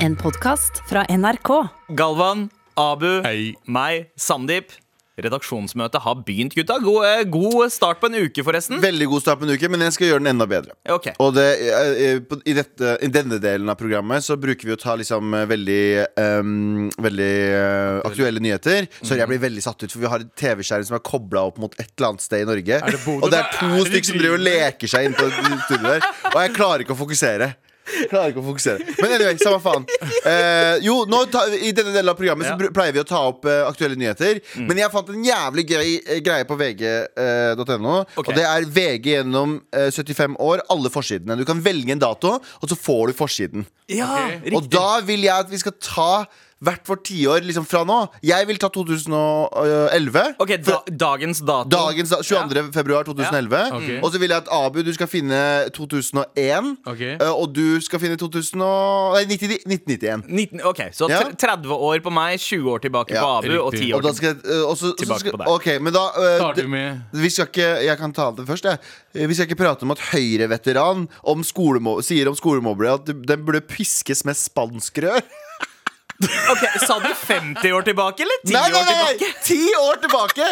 En podkast fra NRK. Galvan, Abu, Hei. meg, Sandeep. Redaksjonsmøtet har begynt, gutta. God, eh, god start på en uke, forresten. Veldig god start på en uke, men jeg skal gjøre den enda bedre. Ok. Og det, eh, eh, på- i, dette, I denne delen av programmet så bruker vi å ta liksom eh, veldig ehm, Veldig eh, aktuelle nyheter. Så jeg blir veldig satt ut, for vi har et TV-skjerm som er kobla opp mot et eller annet sted i Norge. det Bodø? og det er Hva er to det stykker som driver og leker seg inne på studioet der. Og jeg klarer ikke å fokusere. Klarer ikke å fokusere Men anyway, samme faen. Eh, jo, nå ta, I denne delen av programmet så pleier vi å ta opp eh, aktuelle nyheter. Men jeg fant en jævlig gøy eh, greie på vg.no. Ok. Og det er VG gjennom eh, 75 år, alle forsidene. Du kan velge en dato, og så får du forsiden. Ja, Ok. riktig. Og da vil jeg at vi skal ta hvert vårt tiår liksom fra nå. Jeg vil ta 2011. Ok, da, Dagens dato. Dagens da, 22. februar 2011. Ja. Okay. Og så vil jeg at Abu, du skal finne 2001. Ok. eh, Og du skal finne 2000 og, nei, 90, 1991. 19, ok, Så Ja. 30 år på meg, 20 år tilbake Ja, på Abu, og riktig. 10 Og år da tilbake. skal jeg eh, og så- så Tilbake skal- på deg. Ok, men da uh, vi med vi skal ikke, Jeg kan ta det først. Jeg. Vi skal ikke prate om at Høyre-veteran sier om skolemobbere at den burde piskes med spanskrør. Ok, Sa du 50 år tilbake, eller 10 Nei, nei, år nei! tilbake? Ti år tilbake!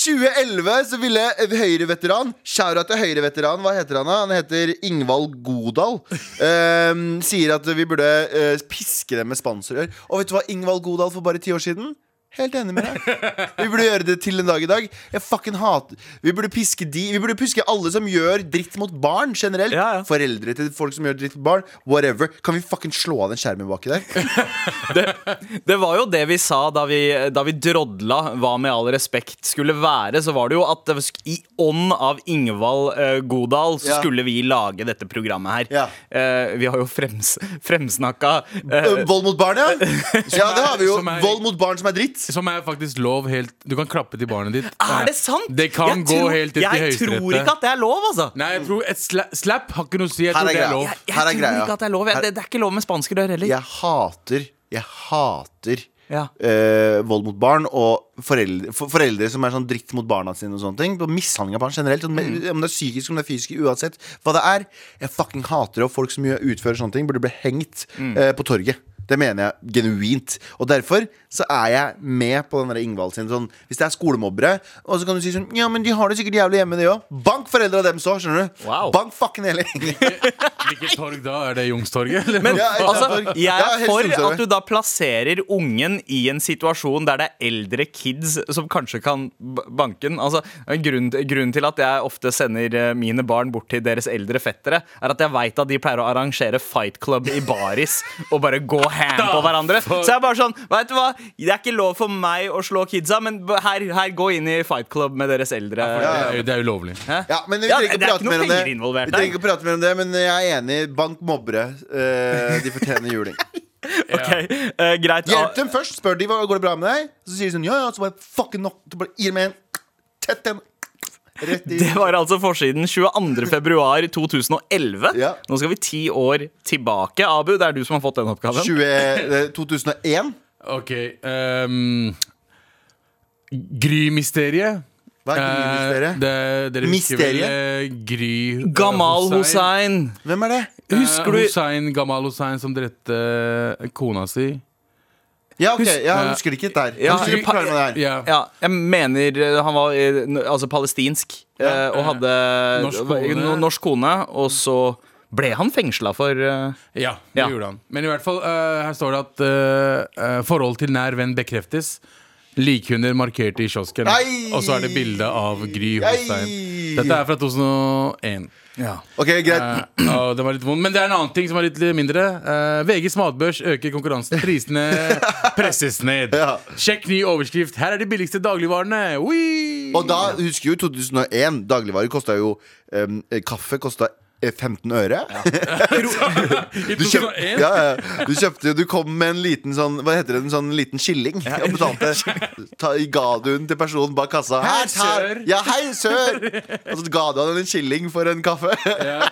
2011 så ville Høyre-veteran Shout-out til Høyre-veteran. Hva heter han da? Han heter Ingvald Godal. Um, sier at vi burde uh, piske dem med spanserør. Og vet du hva Ingvald Godal for bare ti år siden? Helt enig med deg. Vi burde gjøre det til en dag i dag. Jeg fucking hater Vi burde piske de Vi burde piske alle som gjør dritt mot barn generelt. Ja, ja. Foreldre til folk som gjør dritt mot barn. Whatever. Kan vi fucking slå av den skjermen baki der? Det var jo det vi sa da vi, da vi drodla hva med all respekt skulle være. Så var det jo at i ånd av Ingvald uh, Godal så Ja. skulle vi lage dette programmet her. Eh, vi har jo frems, fremsnakka eh, Øh, Vold mot barn, ja? Ja, det har vi jo. Vold mot barn som er dritt. Som er faktisk lov helt Du kan klappe til barnet ditt. Er det sant? Det kan Jeg gå tror- helt til Jeg Høyesterett. tror ikke at det er lov, altså. Nei, jeg tror et sla slap har ikke noe å si. Jeg tror det er lov. Jeg, jeg er tror greia. ikke at det er lov. Jeg, det, det er ikke lov med spanskrør heller. Jeg hater Jeg hater Ja. uh, vold mot barn og foreldre, for, foreldre som er sånn dritt mot barna sine. og sånne ting Og Mishandling av barn generelt. Sånn, Mm. Om det er psykisk om det er fysisk, uansett hva det er. Jeg fucking hater det, og folk som utfører sånne ting, burde bli hengt Mm. uh, på torget. Det mener jeg genuint. Og derfor så er jeg med på den Ingvald sin sånn Hvis det er skolemobbere, og så kan du si sånn Ja, men de har det sikkert jævlig hjemme, de òg. Bank foreldra av dem så, skjønner du. Wow. Bank fucking hele gjengen. Hvilket torg da? Er det Youngstorget? eller? Men Ja, altså, jeg er for at du da plasserer ungen i en situasjon der det er eldre kids som kanskje kan banken. banke den. Altså, grunnen, grunnen til at jeg ofte sender eh, mine barn bort til deres eldre fettere, er at jeg veit at de pleier å arrangere fight club i baris og bare gå ham på hverandre. Så jeg er bare sånn, vet du hva, det er ikke lov for meg å slå kidsa, men her, her gå inn i fight club med deres eldre. Det er- Det er ulovlig. Ja, men vi trenger ikke prate mer om det. Vi trenger ikke prate mer om det, men jeg er enig. Bank mobbere. Eh, de fortjener juling. Ok, uh, greit. Hjelp dem først. Spør de hva går det bra med deg. Så sier de sånn ja, ja, så bare fucking nok. Så bare gir dem en tett en. Rett Det var altså forsiden 22. februar 2011. Ja. Nå skal vi ti år tilbake. Abu, det er du som har fått den oppgaven. 20, eh, 2001. OK. Um, Gry-mysteriet. Hva er Eh, Gry-mysteriet? det- vel, Mysteriet? eh, Gry eh, Gamal Hussein. Hvem er det? Husker Eh, du Hussein, Gamal Hussein som drepte eh, kona si. Ja, ok, Hus- jeg husker det ikke der. Jeg husker ikke klare med det her. Ja. Ja, jeg mener eh, han var eh, n- altså palestinsk eh, og hadde Norsk kone. no- norsk kone, og så ble han fengsla for eh, Ja, det Ja. gjorde han. Men i hvert fall, eh, her står det at eh, eh, forhold til nær venn bekreftes. Likhunder markert i kiosken. Og så er det bilde av Gry Holstein. Dette er fra 2001. Ok, greit. Eh, og det var litt vondt Men det er en annen ting som er litt mindre. Eh, VGs matbørs øker konkurransen. Prisene presses ned. Ja. Sjekk ny overskrift. Her er de billigste dagligvarene. Oi! Og da husker jo 2001. Dagligvarer kosta jo um, Kaffe kosta 15 øre. I Du, kjøpt, ja, ja. du kjøpte Du kom med en liten sånn Hva heter det? En sånn liten skilling og betalte. Ta, ga du den til personen bak kassa. Hei, Her, tar- sør. Ja, hei, sør! Og så ga du han en skilling for en kaffe. ja.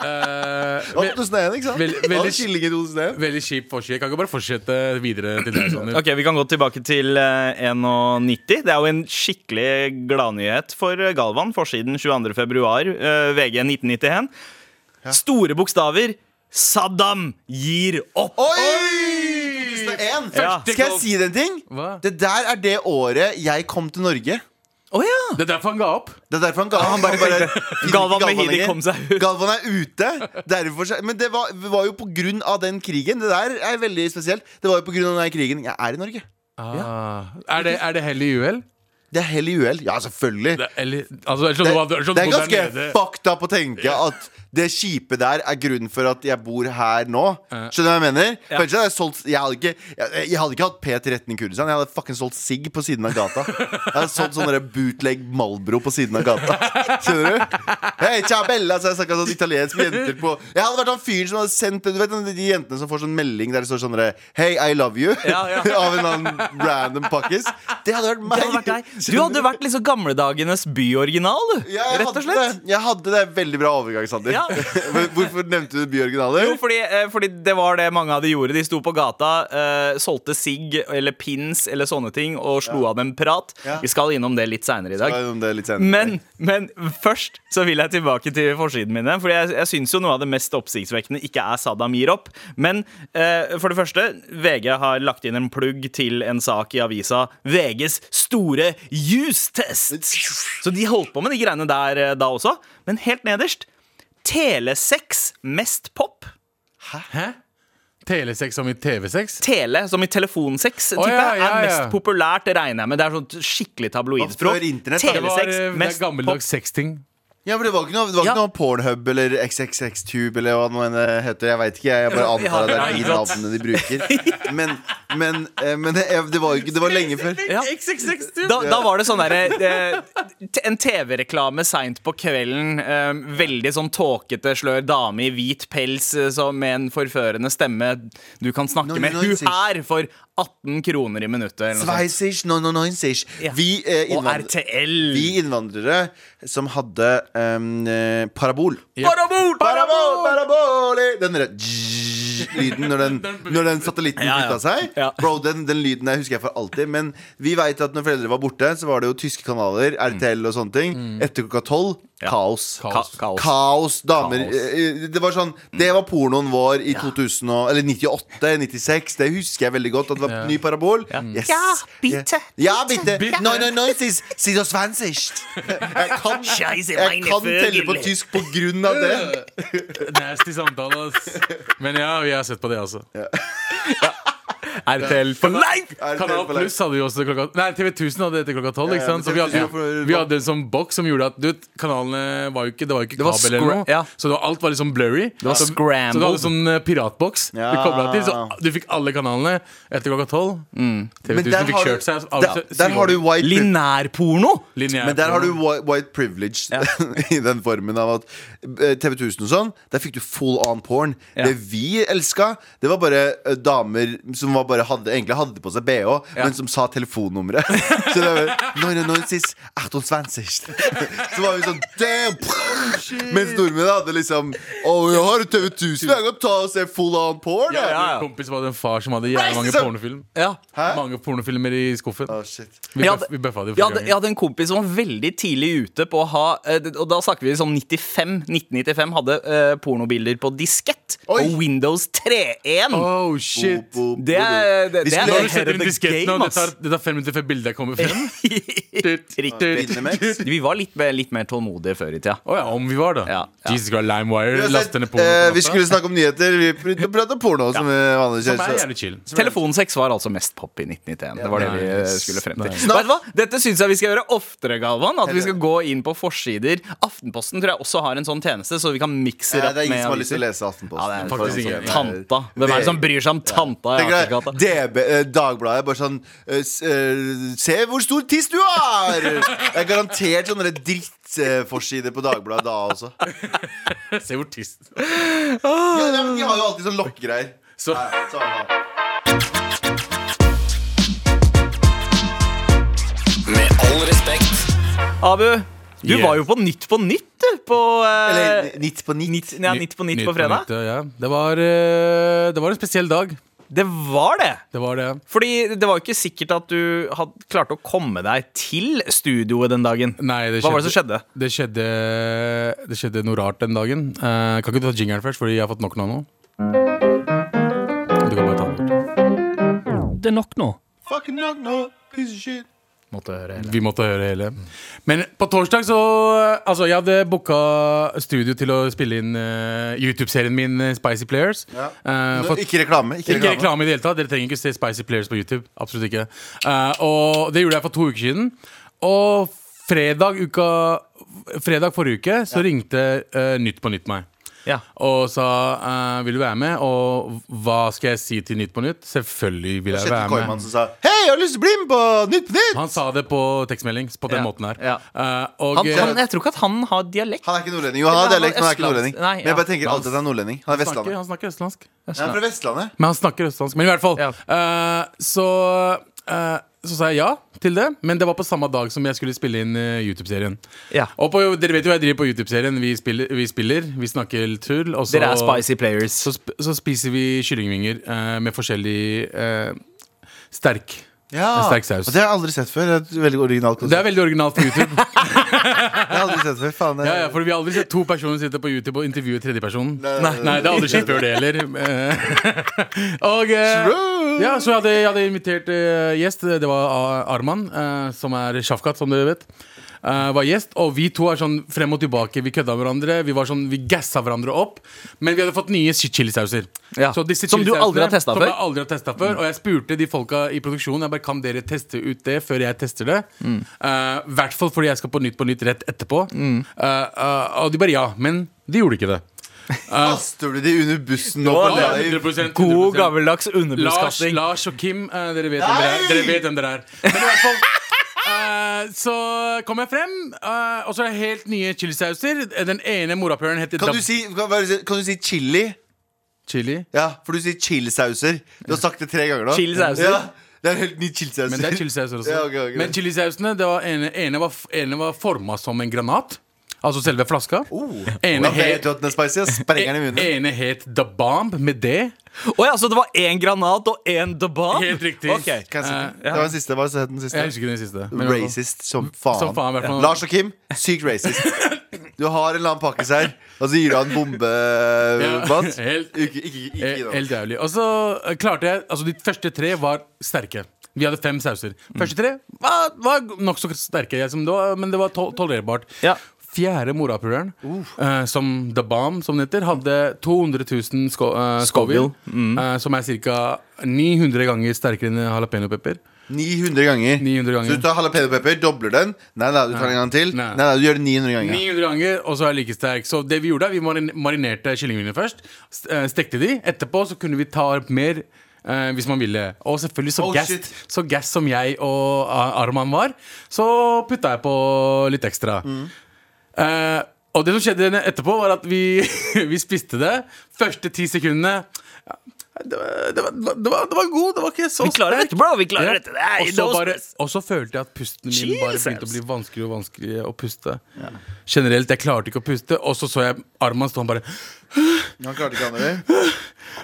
Eh, Det var 2001, ikke sant? Veld, veldig- i 2001. Veldig kjip forside. Kan ikke bare fortsette videre til deg. Sander. Ok, Vi kan gå tilbake til uh, 91. Det er jo en skikkelig gladnyhet for eh, Galvan. Forsiden 22. februar, eh, VG 1991. Store bokstaver. Saddam gir opp. Oi! 2001. Ja. Skal jeg si deg en ting? Hva? Det der er det året jeg kom til Norge. Å ja. Det er derfor han ga opp. Det er derfor han, ga, han bare, han bare Galvan Mehidi kom seg ut. Galvan er ute. Derfor, men det var, var jo på grunn av den krigen. Det der er veldig spesielt. Det var jo på grunn av den krigen jeg er i Norge. Ah. Er, det, er det hell i uhell? Det er hell i uhell. Ja, selvfølgelig. Det, eller, altså, det, Det, det er ganske fucked up å tenke at det kjipe der er grunnen for at jeg bor her nå. Skjønner du hva jeg mener? For ellers hadde jeg, solgt, jeg, hadde ikke, jeg, jeg hadde ikke hatt P13 i Kurdistan. Jeg hadde fucking solgt sigg på siden av gata. Jeg hadde solgt sånn bootleg Malbro på siden av gata. Skjønner du? Hei, ciao bella, så jeg snakka sånn italiensk med jenter på Jeg hadde vært han fyren som hadde sendt Du vet de jentene som får sånn melding der det står sånn Hey, I love you. Ja, ja. Av en annen random pakkis. Det hadde vært meg. Hadde vært. Du hadde vært liksom gamledagenes byoriginal, du. Ja, jeg Rett og slett. Det. Jeg hadde det veldig bra overgang, Sander. Ja. Hvorfor nevnte du Bjørgen Aller? Jo, fordi, eh, fordi det var det mange av de gjorde. De sto på gata, eh, solgte sigg eller pins eller sånne ting og slo av dem prat. Ja. Vi skal innom det litt seinere i dag. Ja, er senere. Men, men først så vil jeg tilbake til forsiden mine. Fordi jeg, jeg syns jo noe av det mest oppsiktsvekkende ikke er Saddam gir opp. Men eh, for det første, VG har lagt inn en plugg til en sak i avisa. VGs store juice-test. Så de holdt på med de greiene der da også. Men helt nederst Telesex mest pop. Hæ? Telesex som i TV-sex? Tele, som i telefonsex, oh, ja, ja, ja, er mest populært, regner jeg med. Det er sånn skikkelig tabloidspråk. Telesex, internett, da. Det var, eh, det er gammeldags sexting. Ja, for Det var ikke noe, det var Ja. noe Pornhub eller XXX-tube eller hva nå enn det heter. Jeg veit ikke. Jeg bare antar at det er de navnene de bruker. Men, men, eh, men det, det var jo ikke Det var lenge før. Ja. Da, da var det sånn derre eh, t- En TV-reklame seint på kvelden. Eh, veldig sånn tåkete, slør dame i hvit pels eh, som med en forførende stemme du kan snakke No, med. no, Hun her for 18 kroner i minuttet. Eller. Sveisish, no, no, no, insish. Ja. Vi, eh, Og RTL. vi innvandrere som hadde eh, parabol. Parabol! Parabol, parabol Den derre lyden når den, når den satellitten Ja, ja. flytta seg. Ja. Bro, den, den lyden der husker jeg for alltid. Men vi vet at når foreldre var borte, så var det jo tyske kanaler, RTL og sånne ting. Etter klokka tolv kaos. Ka Kaos. kaos. Kaos, damer Kaos. eh, Det var sånn Det var pornoen vår i 2000 og, Eller 98, 96 Det husker jeg veldig godt At det var ny parabol Yes. Ja, bitte. Ja, bitte Bitte. No, no, no, sis, sis og svensk Jeg kan, jeg kan telle på tysk på grunn av det Nasty samtale, ass. Men ja, vi har sett på det, altså. RTL for life! Kanal? Pluss hadde jo også klokka Nei, TV 1000 hadde det etter klokka tolv. Ja, ja? Så vi hadde, vi hadde en sånn boks som gjorde at du, vet, kanalene var jo ikke Det var jo ikke kabel eller noe. ja. Så det var, alt var liksom blurry. var så, scrambled. Så du hadde sånn eh, piratboks Ja. du kobla til. Så du fikk alle kanalene etter klokka tolv. TV 1000 fikk kjørt seg. av- der, der har du white Linærporno! Men der har du white privilege i den formen av at eh, TV 1000 og sånn, der fikk du full on porn. Ja. Det vi elska, det var bare eh, damer som var bare hadde, egentlig hadde på seg bh, Ja. men som sa telefonnummeret. Så det var Nein, nein, sis, 28. Så var vi sånn damn! Mens nordmenn hadde liksom Å, jeg har TV 1000, jeg kan ta og se full on porn. Ja, jeg». jeg ja. en kompis som hadde en far som hadde jævlig mange pornofilm. Ja. Hæ? Mange pornofilmer i skuffen. Oh, shit. Vi, hadde- vi bøffa det Jeg jo hadde, jeg hadde en kompis som var veldig tidlig ute på å ha eh, Og da snakker vi sånn 95 1995 hadde uh, pornobilder på diskett. Oi. Og Windows 3.1. Oh, shit. Bo- bo- Det er, det, Vi det skulle- Når du setter inn disketten, game, og det ass. tar, det tar fem minutter før bildet kommer frem. Vi var litt, litt mer tålmodige før i tida. Å ja, om vi var, da. Ja, ja. Jesus Christ, LimeWire. Last ned porno. eh, vi skulle snakke om nyheter. Vi pr- prater porno, som Som er jævlig chill. Telefonsex var altså mest pop i 1991. Det var det vi eh, skulle frem til. Vet du hva? Dette syns jeg vi skal gjøre oftere, Galvan. At vi skal gå inn på forsider. Aftenposten tror jeg også har en sånn tjeneste, så vi kan mikse rett det Det er ingen med som har lyst til å aviser. lese Aftenposten. Ja, det er Faktisk ingen. eh, Tanta. Hvem er det som bryr seg om tanta i Deg, DB, eh, Dagbladet bare sånn eh, eh, Se hvor stor tiss du har! Det er garantert sånne drittforsider på Dagbladet da også. Se hvor tiss Ja, de har jo alltid sånn lokkegreier. Så Nei, så. Med all respekt. Abu, du Yeah. var jo på Nytt på Nytt, du. På eh, Eller Nytt på Nytt. Nytt, ja, nytt på Nytt på fredag. nytt, ja. det, var, eh, det var en spesiell dag. Det var det. Det var det. Fordi det var jo ikke sikkert at du hadde klart å komme deg til studioet den dagen. Nei, det Hva var det som skjedde? Det skjedde, det skjedde noe rart den dagen. Uh, kan ikke du ta jingeren først, fordi jeg har fått nok nå? nå? Du kan bare ta den. Det er nok nå. Fucking nok nå, piece of shit. Måtte høre hele. Vi måtte høre hele. Men på torsdag så Altså, jeg hadde booka studio til å spille inn uh, YouTube-serien min eh, Spicy Players. Ja. Uh, for- ikke reklame. Ikke Ikke reklame. i det hele tatt. Dere trenger ikke se Spicy Players på YouTube. Absolutt ikke. Uh, og det gjorde jeg for to uker siden. Og fredag, uka, fredag forrige uke så ringte eh, Nytt på Nytt meg. Ja. Og sa uh, vil du være med, og hva skal jeg si til Nytt på Nytt? Selvfølgelig vil jeg være Koiman med. som sa Hei, jeg har lyst til å bli med på Nytt på Nytt! Han sa det på tekstmelding på den Ja. måten her. Ja. Uh, og, Han, han, jeg tror ikke at han har dialekt. Han er ikke nordlending. Jo, han har dialekt, men han er ikke nordlending. Nei, Men jeg bare tenker alltid at han er nordlending. Han er snakker, Vestlandet. han snakker østlandsk. Han er fra Vestlandet. Men han snakker østlandsk. Men i hvert fall. Eh, så, eh, så sa jeg ja til det, men det var på samme dag som jeg skulle spille inn eh, YouTube-serien. Ja. Og på, dere vet jo hva jeg driver på YouTube-serien. Vi spiller, vi spiller, vi snakker tull. Og så, Dere er spicy players. så, så spiser vi kyllingvinger eh, med forskjellig eh, sterk. Ja. En sterk saus. Og det har jeg aldri sett før. Det er et veldig originalt Det er veldig originalt på YouTube. Det har jeg aldri sett før. Faen, Ja, ja, for Vi har aldri sett to personer sitte på YouTube og intervjue tredjepersonen. Nei, Nei, nei, det har aldri skjedd før det heller. Og eh, ja, så jeg hadde, jeg hadde invitert eh, gjest. Det var Arman, eh, som er Shafkat, som dere vet. Eh, var gjest, og vi to er sånn frem og tilbake. Vi kødda hverandre, vi var sånn, vi gassa hverandre opp. Men vi hadde fått nye chi- chilisauser. Ja. Så disse Som du aldri har som før? jeg aldri har testet før Og jeg spurte de folka i produksjonen Jeg bare, Kan dere teste ut det før jeg tester det. Mm. uh, hvert fall fordi jeg skal på Nytt på Nytt rett etterpå. Mm. Uh, eh, og de bare ja, men de gjorde ikke det. Kaster du de under bussen nå? Det er 100%, God 100%. gammeldags Lars. Lars og Kim, uh, dere, vet dere, er. Dere vet hvem dere er. Men i hvert fall eh, så kom jeg frem, uh, og så er det helt nye chilisauser. Den ene morapuleren heter Kan du, si, kan, kan du si chili? chili. Ja, for du sier chilisauser. Du har sagt det tre ganger nå. Chilisauser? Ja, det er helt ny chilisauser. Men det er chilisauser også. Ja, okay, okay. Men chilisausene, det var ene, ene, var, ene var forma som en granat. Altså selve flaska. ene, Da het, munnen. ene het The Bomb med D. Å ja, så det var én granat og én bomb Helt riktig. Okay. Eh. Det var den siste. Hva het den siste? Jeg husker ikke den siste. Racist som faen. Som faen, ja. Lars og Kim, sykt racist. Du har en eller annen pakkis her, og så gir du han bombe. Ja, helt- Ikke, ikke, ikke. Helt jævlig. Og så eh, klarte jeg Altså, de første tre var sterke. Vi hadde fem sauser. Første tre var, var nokså sterke, jeg, som det var, men det var tol tolererbart. Ja. Fjerde morapuleren, uh, som The Bomb, som den heter, hadde 200 000 sko uh, Scoville. eh, som er ca. 900 ganger sterkere enn jalapeño-pepper. 900 ganger. 900 ganger. Så du tar jalapeño-pepper, dobler den. Nei, da, du tar en gang til. Nei. Nei, da, du gjør det 900 ganger. 900 ganger, og så er det like sterk. Så det vi gjorde, vi marinerte kyllingvingene først. Stekte de. Etterpå så kunne vi ta opp mer. eh, hvis man ville. Og selvfølgelig så Oh, gass. Så gass som jeg og Arman var, så putta jeg på litt ekstra. Mm. Eh, og det som skjedde etterpå, var at vi, vi spiste det. Første ti sekundene ja, det var, det, var, det, var, det var god. Det var ikke så Vi klarer dette, bro! Vi klarer Ja. dette. Og så bare- Og så følte jeg at pusten min bare begynte å bli vanskeligere og vanskeligere å puste. Generelt, jeg klarte ikke å puste. Og så så jeg armen stå og bare Han klarte ikke andre.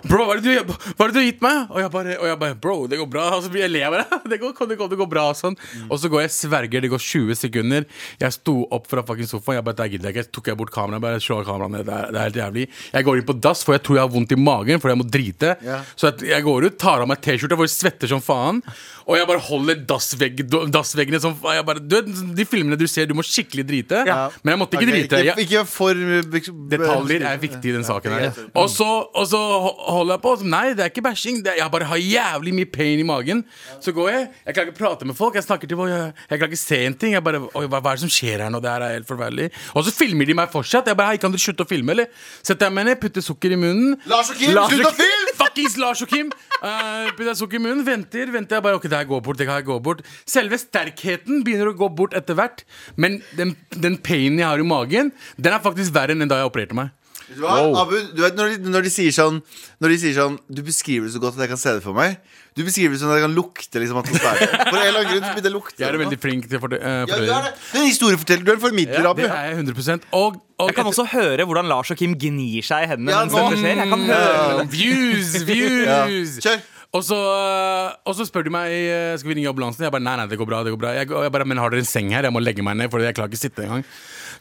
Bro, hva er det du, hva er det du har gitt meg? Og jeg bare, og jeg bare Bro, det går bra. Og så blir jeg lever. Det går, det går, det går bra. og Sånn. Og så går jeg sverger, det går 20 sekunder. Jeg sto opp fra fucking sofaen. Jeg bare, det gidder jeg ikke. Tok jeg bort kameraet. Bare slå av kameraet ned. Det er, det er helt jævlig. Jeg går inn på dass, for jeg tror jeg har vondt i magen fordi jeg må drite. Yeah. Så jeg, jeg går ut, tar av meg T-skjorta, for jeg svetter som faen. Og jeg bare holder dassvegg, dassveggene som. Jeg bare, du De filmene du ser, du må skikkelig drite. Ja. Men jeg måtte ikke okay, drite. Ikke, ikke for Detaljer er viktig den saken her. Og så, og så holder jeg på. så Nei, det er ikke bæsjing. Jeg bare har jævlig mye pain i magen. Så går jeg. Jeg klarer ikke prate med folk. Jeg snakker til folk, jeg, jeg klarer ikke se en ting. Jeg bare, Oi, hva, hva er det som skjer her nå? Det her er helt forferdelig. Og så filmer de meg fortsatt. Jeg bare, Hei, kan dere slutte å filme, eller? Setter jeg meg ned, putter sukker i munnen. Lars og Kim, slutt å og Kim! Fuckings Lars og Kim! Uh, putter jeg sukker i munnen, venter, venter. Jeg bare, ok, det her går bort, det her går bort. Selve sterkheten begynner å gå bort etter hvert. Men den, den painen jeg har i magen, den er faktisk verre enn da jeg opererte meg. Vet du hva, Abu, du vet når de, når de sier sånn Når de sier sånn Du beskriver det så godt at jeg kan se det for meg. Du beskriver det sånn at jeg kan lukte liksom atmosfæren. For en eller annen grunn så begynner det å lukte. Jeg er veldig flink til å fordø- eh, ja, du er det. Du er en historieforteller. Du er en formidler, Abu. Det er jeg 100 Og, og Jeg kan også høre hvordan Lars og Kim gnir seg i hendene Ja, mens dette skjer. Jeg kan høre det. Views, Ja. views! Kjør. Og så, øh, og så spør de meg øh, Skal vi ringe ambulansen. Jeg bare nei, nei, det går bra. det går bra Jeg, jeg bare, Men har dere en seng her? Jeg må legge meg ned, for jeg klarer ikke å sitte engang.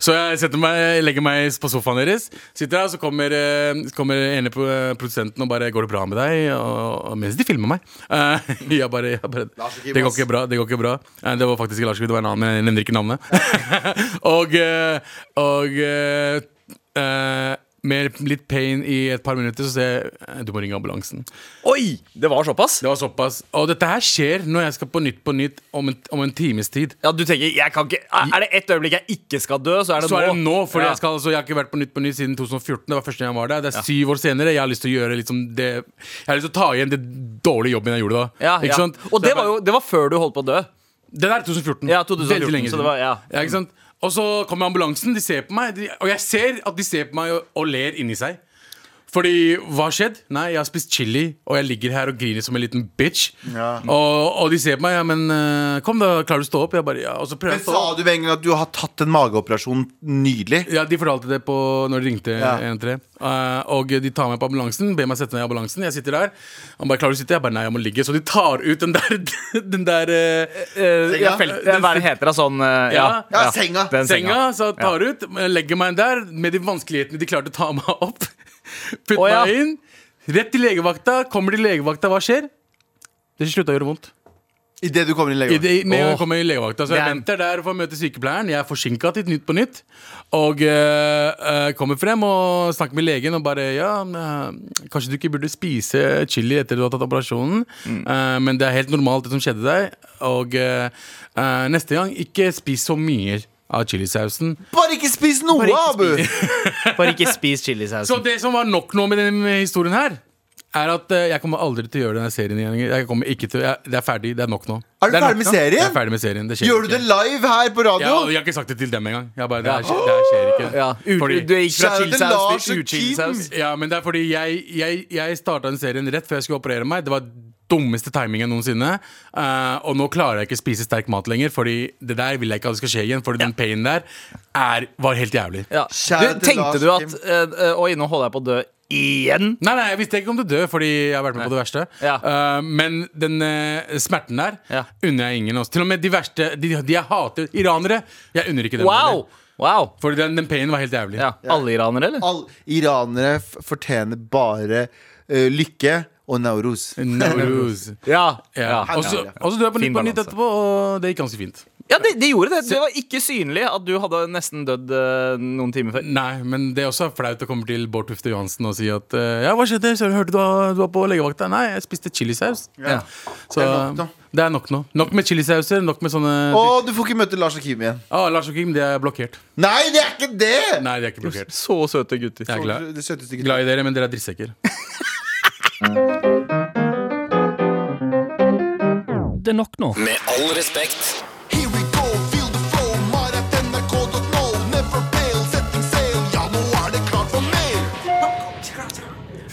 Så jeg meg, legger meg på sofaen deres. Sitter der, og så kommer, øh, kommer ene pro- produsenten og bare 'Går det bra med deg?' Og, og mens de filmer meg. Uh, jeg bare, jeg bare Det går ikke bra. Det går ikke bra Eh, Det var faktisk Lars Gud, det var en annen, men jeg nevner ikke navnet. og og uh, med litt pain i et par minutter, så sier jeg «Eh, du må ringe ambulansen. Oi! Det var såpass? Det var såpass. Og dette her skjer når jeg skal på Nytt på Nytt om en, om en times tid. Ja, du tenker, jeg kan ikke Er det ett øyeblikk jeg ikke skal dø, så er det Så er det nå? for Ja. jeg, skal, altså, jeg har ikke vært på Nytt på Nytt siden 2014. Det var første gang jeg var der. Det er syv år senere. Jeg har lyst til å gjøre liksom det Jeg har lyst til å ta igjen det dårlige jobben jeg gjorde da. Ja, Ikke ja. sant? Og det var jo det var før du holdt på å dø. Det der er 2014. Ja, 2014, Veldig lenge så siden. det var- ja. sant? Og så kommer ambulansen, de ser på meg, de, og jeg ser at de ser på meg og, og ler inni seg. Fordi, hva har skjedd? Nei, jeg har spist chili, og jeg ligger her og griner som en liten bitch. Ja. Og, og de ser på meg, ja, men eh, kom da, klarer du å stå opp? Jeg bare, ja, og så prøver Men jeg å stå sa opp. du med en gang at du har tatt en mageoperasjon nylig? Ja, De fortalte det på når de ringte Ja. 113. Uh, og de tar meg på ambulansen, ber meg sette meg i ambulansen. Jeg sitter der. Han bare 'Klarer du å sitte?' Jeg bare 'Nei, jeg må ligge'. Så de tar ut den der, den der uh, Eh, ja, Senga? felt, den, hva er det heter det sånn eh, ja, Ja. Ja, senga. Den senga. Så tar ut, legger meg der med de vanskelighetene de klarte å ta meg opp. Putt Å, ja. meg inn. Rett til legevakta. Kommer til legevakta, hva skjer? Det slutta å gjøre vondt. Idet du kommer i I det, jeg kommer i legevakta Så jeg er- venter der for å møte sykepleieren. Jeg er forsinka til Nytt på Nytt. Og eh, eh, kommer frem og snakker med legen og bare Ja, eh, kanskje du ikke burde spise chili etter du har tatt operasjonen. Eh, men det er helt normalt, det som skjedde deg. Og eh, eh, neste gang, ikke spis så mye av chilisausen. Bare ikke spis noe, Abu! Bare ikke spis chilisausen. Så det som var nok nå med denne historien her, er at uh, jeg kommer aldri til å gjøre denne serien igjen. Jeg kommer ikke til, jeg, det er ferdig. Det er nok nå. Er du er ferdig med nå. serien? Jeg er ferdig med serien. Det skjer Gjør du ikke. det live her på radio? Ja, jeg har ikke sagt det til dem engang. Jeg bare, det, det her skjer ikke. ja. Fordi- du gikk fra chilisaus til uchilisaus. Ja, men det er fordi jeg, jeg, jeg starta den serien rett før jeg skulle operere meg. Det var dummeste timingen noensinne. Uh, og nå klarer jeg ikke spise sterk mat lenger, Fordi det der vil jeg ikke at det skal skje igjen. Fordi den painen der er, var helt jævlig. Ja. Du, tenkte du at uh, eh, Oi, nå holder jeg på å dø igjen? Nei, nei, jeg visste ikke om du dør, fordi jeg har vært med på det verste. Ja. Uh, men den uh, smerten der Ja. unner jeg ingen. Også. Til og med de verste, de, de jeg hater, iranere, jeg unner ikke dem. Wow! wow. Fordi den, den painen var helt jævlig. Ja. Alle iranere, eller? All, iranere fortjener bare uh, lykke og Nauruz. Nauruz. Ja. Ja. Også, Og så er så på Nytt på Nytt etterpå, og det gikk ganske fint. Ja, det, det gjorde det. Det var ikke synlig at du hadde nesten dødd uh, noen timer før. Nei, men det er også flaut å komme til Bård Tufte Johansen og si at uh, Ja, hva skjedde? Så jeg hørte du var, du var på legevakta. Nei, jeg spiste chilisaus. Ja. Så Det er nok nå. det er nok nå. Nok med chilisauser, nok med sånne Å, du får ikke møte Lars og Kim igjen. Å, Lars og Kim, det er blokkert. Nei, det er ikke det! Nei, de er ikke blokkert. Så søte gutter. Jeg er glad, Det søteste glad i dere, men dere er drittsekker. Det er nok nå. Med all respekt.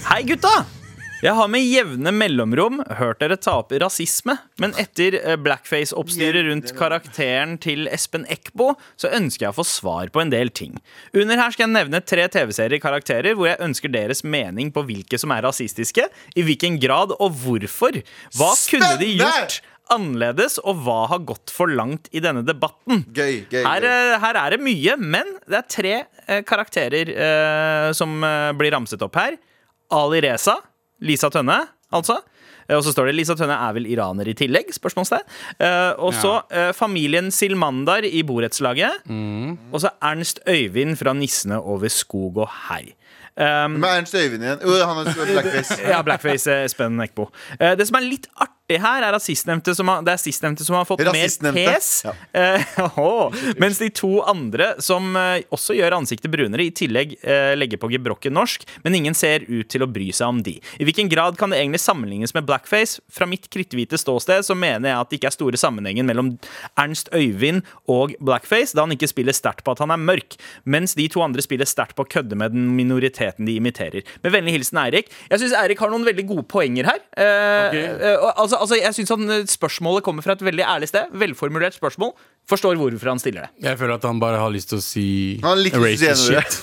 Hei, gutta! Jeg har med jevne mellomrom hørt dere ta opp rasisme, men etter eh, blackface-oppstyret rundt karakteren til Espen Eckbo, så ønsker jeg å få svar på en del ting. Under her skal jeg nevne tre TV-serier karakterer hvor jeg ønsker deres mening på hvilke som er rasistiske, i hvilken grad og hvorfor. Hva kunne de gjort annerledes, og hva har gått for langt i denne debatten? Gøy, gøy, Her, eh, her er det mye, men det er tre eh, karakterer eh, som blir ramset opp her. Ali Reza, Lisa Tønne, altså. Eh, Og så står det Lisa Tønne er vel iraner i tillegg? spørsmålstegn. Eh, og så eh, familien Silmandar i borettslaget. Og så Ernst Øyvind fra Nissene over skog og hei. Um, Med Ernst Øyvind igjen. Jo, han er blackface. ja, blackface eh, Espen Eckbo. Eh, det som er litt artig her, er at sistnevnte som har, det er sistnevnte som har fått mer pes. Ja. Eh, åh, mens de to andre, som eh, også gjør ansiktet brunere, i tillegg eh, legger på gebrokken norsk, men ingen ser ut til å bry seg om de. I hvilken grad kan det egentlig sammenlignes med blackface? Fra mitt kritthvite ståsted så mener jeg at det ikke er store sammenhengen mellom Ernst Øyvind og blackface, da han ikke spiller sterkt på at han er mørk, mens de to andre spiller sterkt på å kødde med den minoriteten de imiterer. Med vennlig hilsen Eirik. Jeg syns Eirik har noen veldig gode poenger her. Eh, Ok. eh, altså, altså, altså, jeg synes han, eh, Spørsmålet kommer fra et veldig ærlig sted. Velformulert spørsmål. Forstår hvorfor han stiller det. Jeg føler at han bare har lyst til å si Han liker ikke å si N-ordet.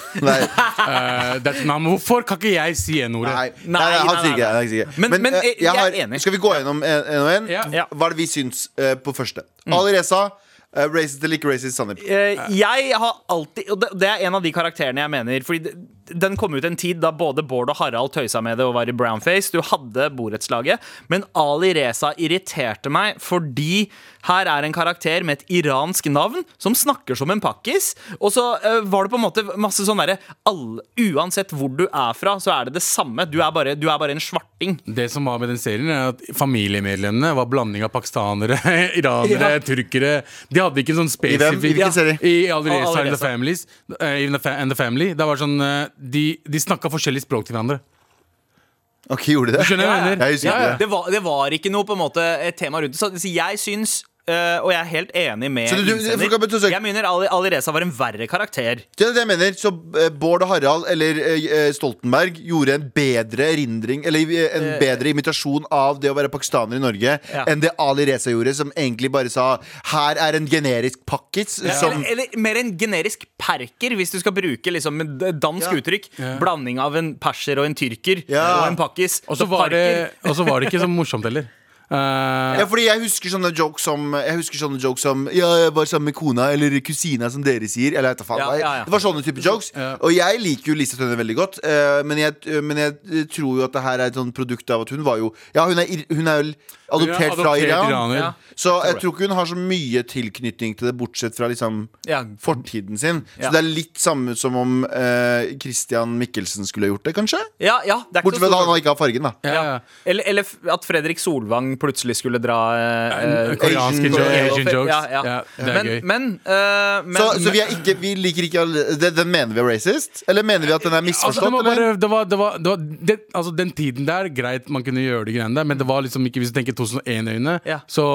men hvorfor kan ikke jeg si N-ordet? nei, nei, Nei, han sier ikke det. det. Men- men eh, jeg- jeg er enig. Skal vi gå gjennom en og en? Ja. Hva er det vi syns uh, på første? Ali Reza, uh, racist eller ikke racist, Sandeep? Uh, jeg har alltid Og det, det er en av de karakterene jeg mener Fordi den kom ut en tid da både Bård og Harald tøysa med det og var i brownface. Du hadde borettslaget. Men Ali Reza irriterte meg fordi her er en karakter med et iransk navn som snakker som en pakkis. Og så uh, var det på en måte masse sånn derre Uansett hvor du er fra, så er det det samme. Du er bare, du er bare en svarting. Det som var med den serien, er at familiemedlemmene var blanding av pakistanere, iranere, Ja. turkere. De hadde ikke en sånn spesifikk? I ja. I Alireza and the Families. eh, in the fa and the Family. Det var sånn eh, De, de snakka forskjellig språk til hverandre. Ok, gjorde de det? Ja? Jeg husker ikke det. Det var, det var ikke noe på en måte et tema rundt det. Så, så jeg syns eh, og jeg er helt enig med Så du- Jeg mener Ali, Ali Reza var en verre karakter. Det er det jeg mener. Så uh, Bård og Harald eller uh, Stoltenberg gjorde en bedre erindring Eller en bedre imitasjon av det å være pakistaner i Norge Ja. enn det Ali Reza gjorde, som egentlig bare sa Her er en generisk pakkis som Eller, eller mer en generisk perker, hvis du skal bruke liksom dansk Ja. uttrykk. Blanding av en perser og en tyrker Ja. og en pakkis. Og så Så var, det- og så var det ikke så morsomt heller. Eh, Ja, fordi jeg husker sånne jokes som Jeg husker sånne jokes som Ja, jeg var sammen med kona Eller kusina, som dere sier Eller jeg vet faen Ja, ja, ja. Det var sånne type jokes Ja. Og jeg liker jo Lisa Tønne veldig godt uh, men, jeg, men jeg tror jo at det her er et sånt produkt av at hun var jo Ja, hun er, hun er adoptert, fra Iran iraner. Så jeg tror ikke hun har så mye tilknytning til det Bortsett fra liksom Ja. fortiden sin Så Ja. det er litt samme som om uh, Christian Mikkelsen skulle gjort det, kanskje? Ja, ja, det er ikke Bortsett fra at han ikke har fargen da ja, ja. eller, eller at Fredrik Solvang plutselig skulle dra eh, eh, Koreanske Asian- jo- Asian Asian jokes. Ja, ja. Ja, det er men, gøy. men, uh, men så, så vi, er ikke, vi liker ikke alle, det, Den mener vi er racist? Eller mener vi at den er Altså, misforstått? det var eller? bare, det var, det var, det var, det, altså, den tiden der, greit, man kunne gjøre de greiene der, men det var liksom ikke Hvis du tenker 2001-øyne, Ja. så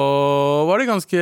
var det ganske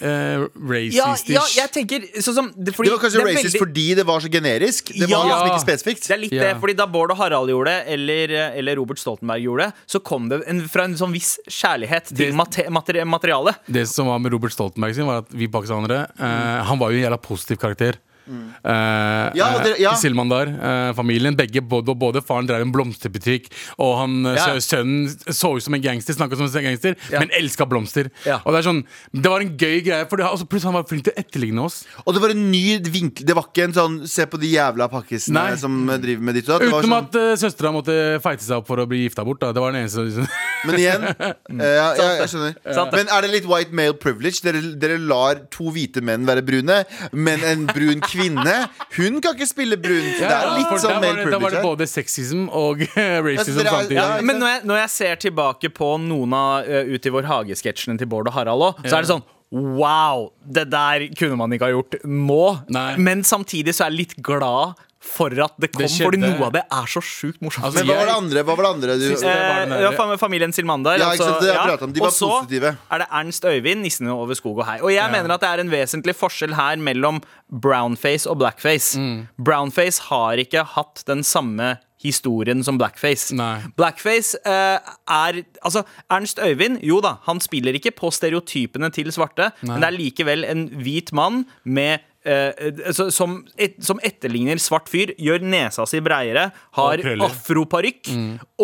eh, ja, racist-ish. ja, jeg tenker sånn som det, fordi Det var kanskje det racist veldig- fordi det var så generisk? Det var liksom ikke spesifikt? Det er litt Ja. det, fordi Da Bård og Harald gjorde det, eller, eller Robert Stoltenberg gjorde det, så kom det en, fra en sånn viss kjærlighet til Det- mate, materi materialet. Det som var med Robert Stoltenberg sin, var at vi pakistanere uh, Han var jo en jævla positiv karakter. Eh, Ja, det, ja. Silmandar, uh, familien, begge, både, både faren drev en blomsterbutikk, og han, eh, Ja. sønnen så ut som en gangster, snakka som en gangster, men elska blomster. Og Det er sånn Det var en gøy greie, for det, altså, pluss han var flink til å etterligne oss. Og det var en ny vinkel. Det var ikke en sånn 'se på de jævla pakkisene som driver med ditt og datt'. Utenom sånn, at uh, søstera måtte fighte seg opp for å bli gifta bort. Da. Det var den eneste liksom. Men igjen eh, ja, ja, jeg skjønner. Men er det litt white male privilege? Dere, dere lar to hvite menn være brune, men en brun kvinne Hun kan ikke spille brun. Det er litt ja, sånn male det, da var det både sexism og racism er- samtidig. men når jeg, når jeg ser tilbake på noen av uh, Ut i vår hage-sketsjene til Bård og Harald òg, så er det sånn Wow! Det der kunne man ikke ha gjort nå. Nei. Men samtidig så er jeg litt glad for at det kom, Det fordi noe av det er så sjukt morsomt. Altså, Men hva var det andre? Var det andre? Du, det var Eh, ja, familien Silmander. Ja, altså, ja. De var og så positive. er det Ernst Øyvind, nissen over skog og hei. Og jeg mener at det er en vesentlig forskjell her mellom brownface og blackface. Mm. Brownface har ikke hatt den samme historien som blackface. Nei. Blackface eh, er Altså, Ernst Øyvind, jo da, han spiller ikke på stereotypene til svarte, men det er likevel en hvit mann med eh, altså, som, et, som etterligner svart fyr, gjør nesa si breiere, har Og mm. afroparykk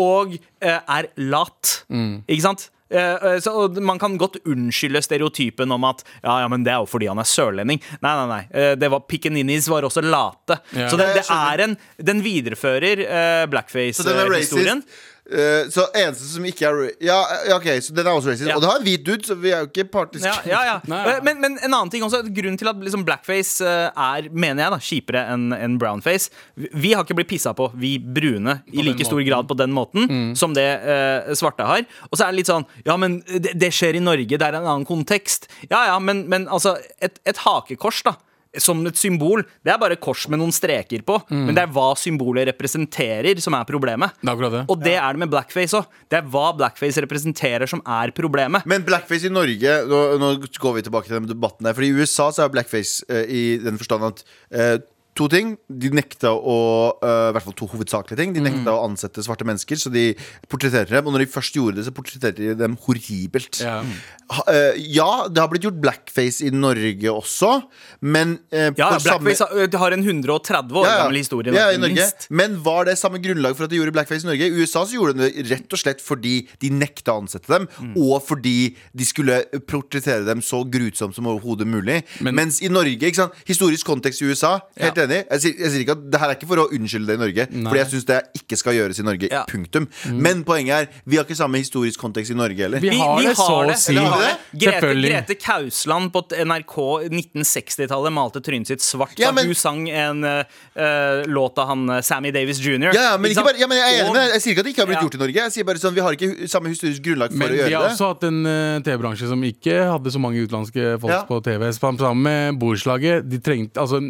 og eh, er lat. Ikke sant? Eh, eh, så Man kan godt unnskylde stereotypen om at Ja, ja, men det er jo fordi han er sørlending. Nei, nei, nei. Eh, det var Pikeninis var også late. Ja. Så det, det er en Den viderefører eh, så den er blackface-historien. Eh, så eneste som ikke er ja, ja, ok, så den er også racist. Ja. Og det har en hvit dude, så vi er jo ikke partiske. Ja, ja, ja. Nei, ja. Eh, Men, men en annen ting også Grunnen til at liksom blackface eh, er, mener jeg, da kjipere enn en brownface Vi- Vi har ikke blitt pissa på, vi brune, i like stor måten. grad på den måten som det uh, svarte har. Og så er det litt sånn Ja, men det, det skjer i Norge, det er en annen kontekst. Ja, ja, men, men altså Et, et hakekors, da. Som et symbol. Det er bare kors med noen streker på. Men det er hva symbolet representerer, som er problemet. Det er det. Og det er det med blackface òg. Det er hva blackface representerer, som er problemet. Men blackface i Norge Nå, nå går vi tilbake til den debatten der. For i USA så er blackface uh, i den forstand at eh, to ting. De nekta å øh, I hvert fall to hovedsakelige ting. De nekta Mm. å ansette svarte mennesker, så de portretterte dem. Og når de først gjorde det, så portretterte de dem horribelt. Ja. Ha, øh, ja, det har blitt gjort blackface i Norge også, men uh, Ja, på samme- Blackface har- har en 130 år Ja, ja. gammel historie. Ja, i Norge. minst. Men var det samme grunnlag for at de gjorde blackface i Norge? I USA så gjorde de det rett og slett fordi de nekta å ansette dem, Mm. og fordi de skulle portrettere dem så grusomt som overhodet mulig. Men- Mens i Norge, ikke sant historisk kontekst i USA, helt enig. Jeg sier, jeg sier ikke at det her er ikke for å unnskylde det i Norge, fordi jeg syns det ikke skal gjøres i Norge. Ja. Punktum. Men poenget er, vi har ikke samme historisk kontekst i Norge heller. Vi har det så å si. Det? Grete, Grete Kausland på NRK 1960-tallet malte trynet sitt svart Ja, da men- hun sang en eh, låt av han eh, Sammy Davis jr. Ja, men, ikke bare, ja, men jeg er enig med deg. Jeg sier ikke at det ikke har blitt Ja. gjort i Norge. Jeg sier bare sånn, Vi har ikke samme historisk grunnlag for Men å vi har også hatt en uh, TV-bransje som ikke hadde så mange utenlandske folk Ja. på TV. Sammen med borettslaget. De trengte, altså,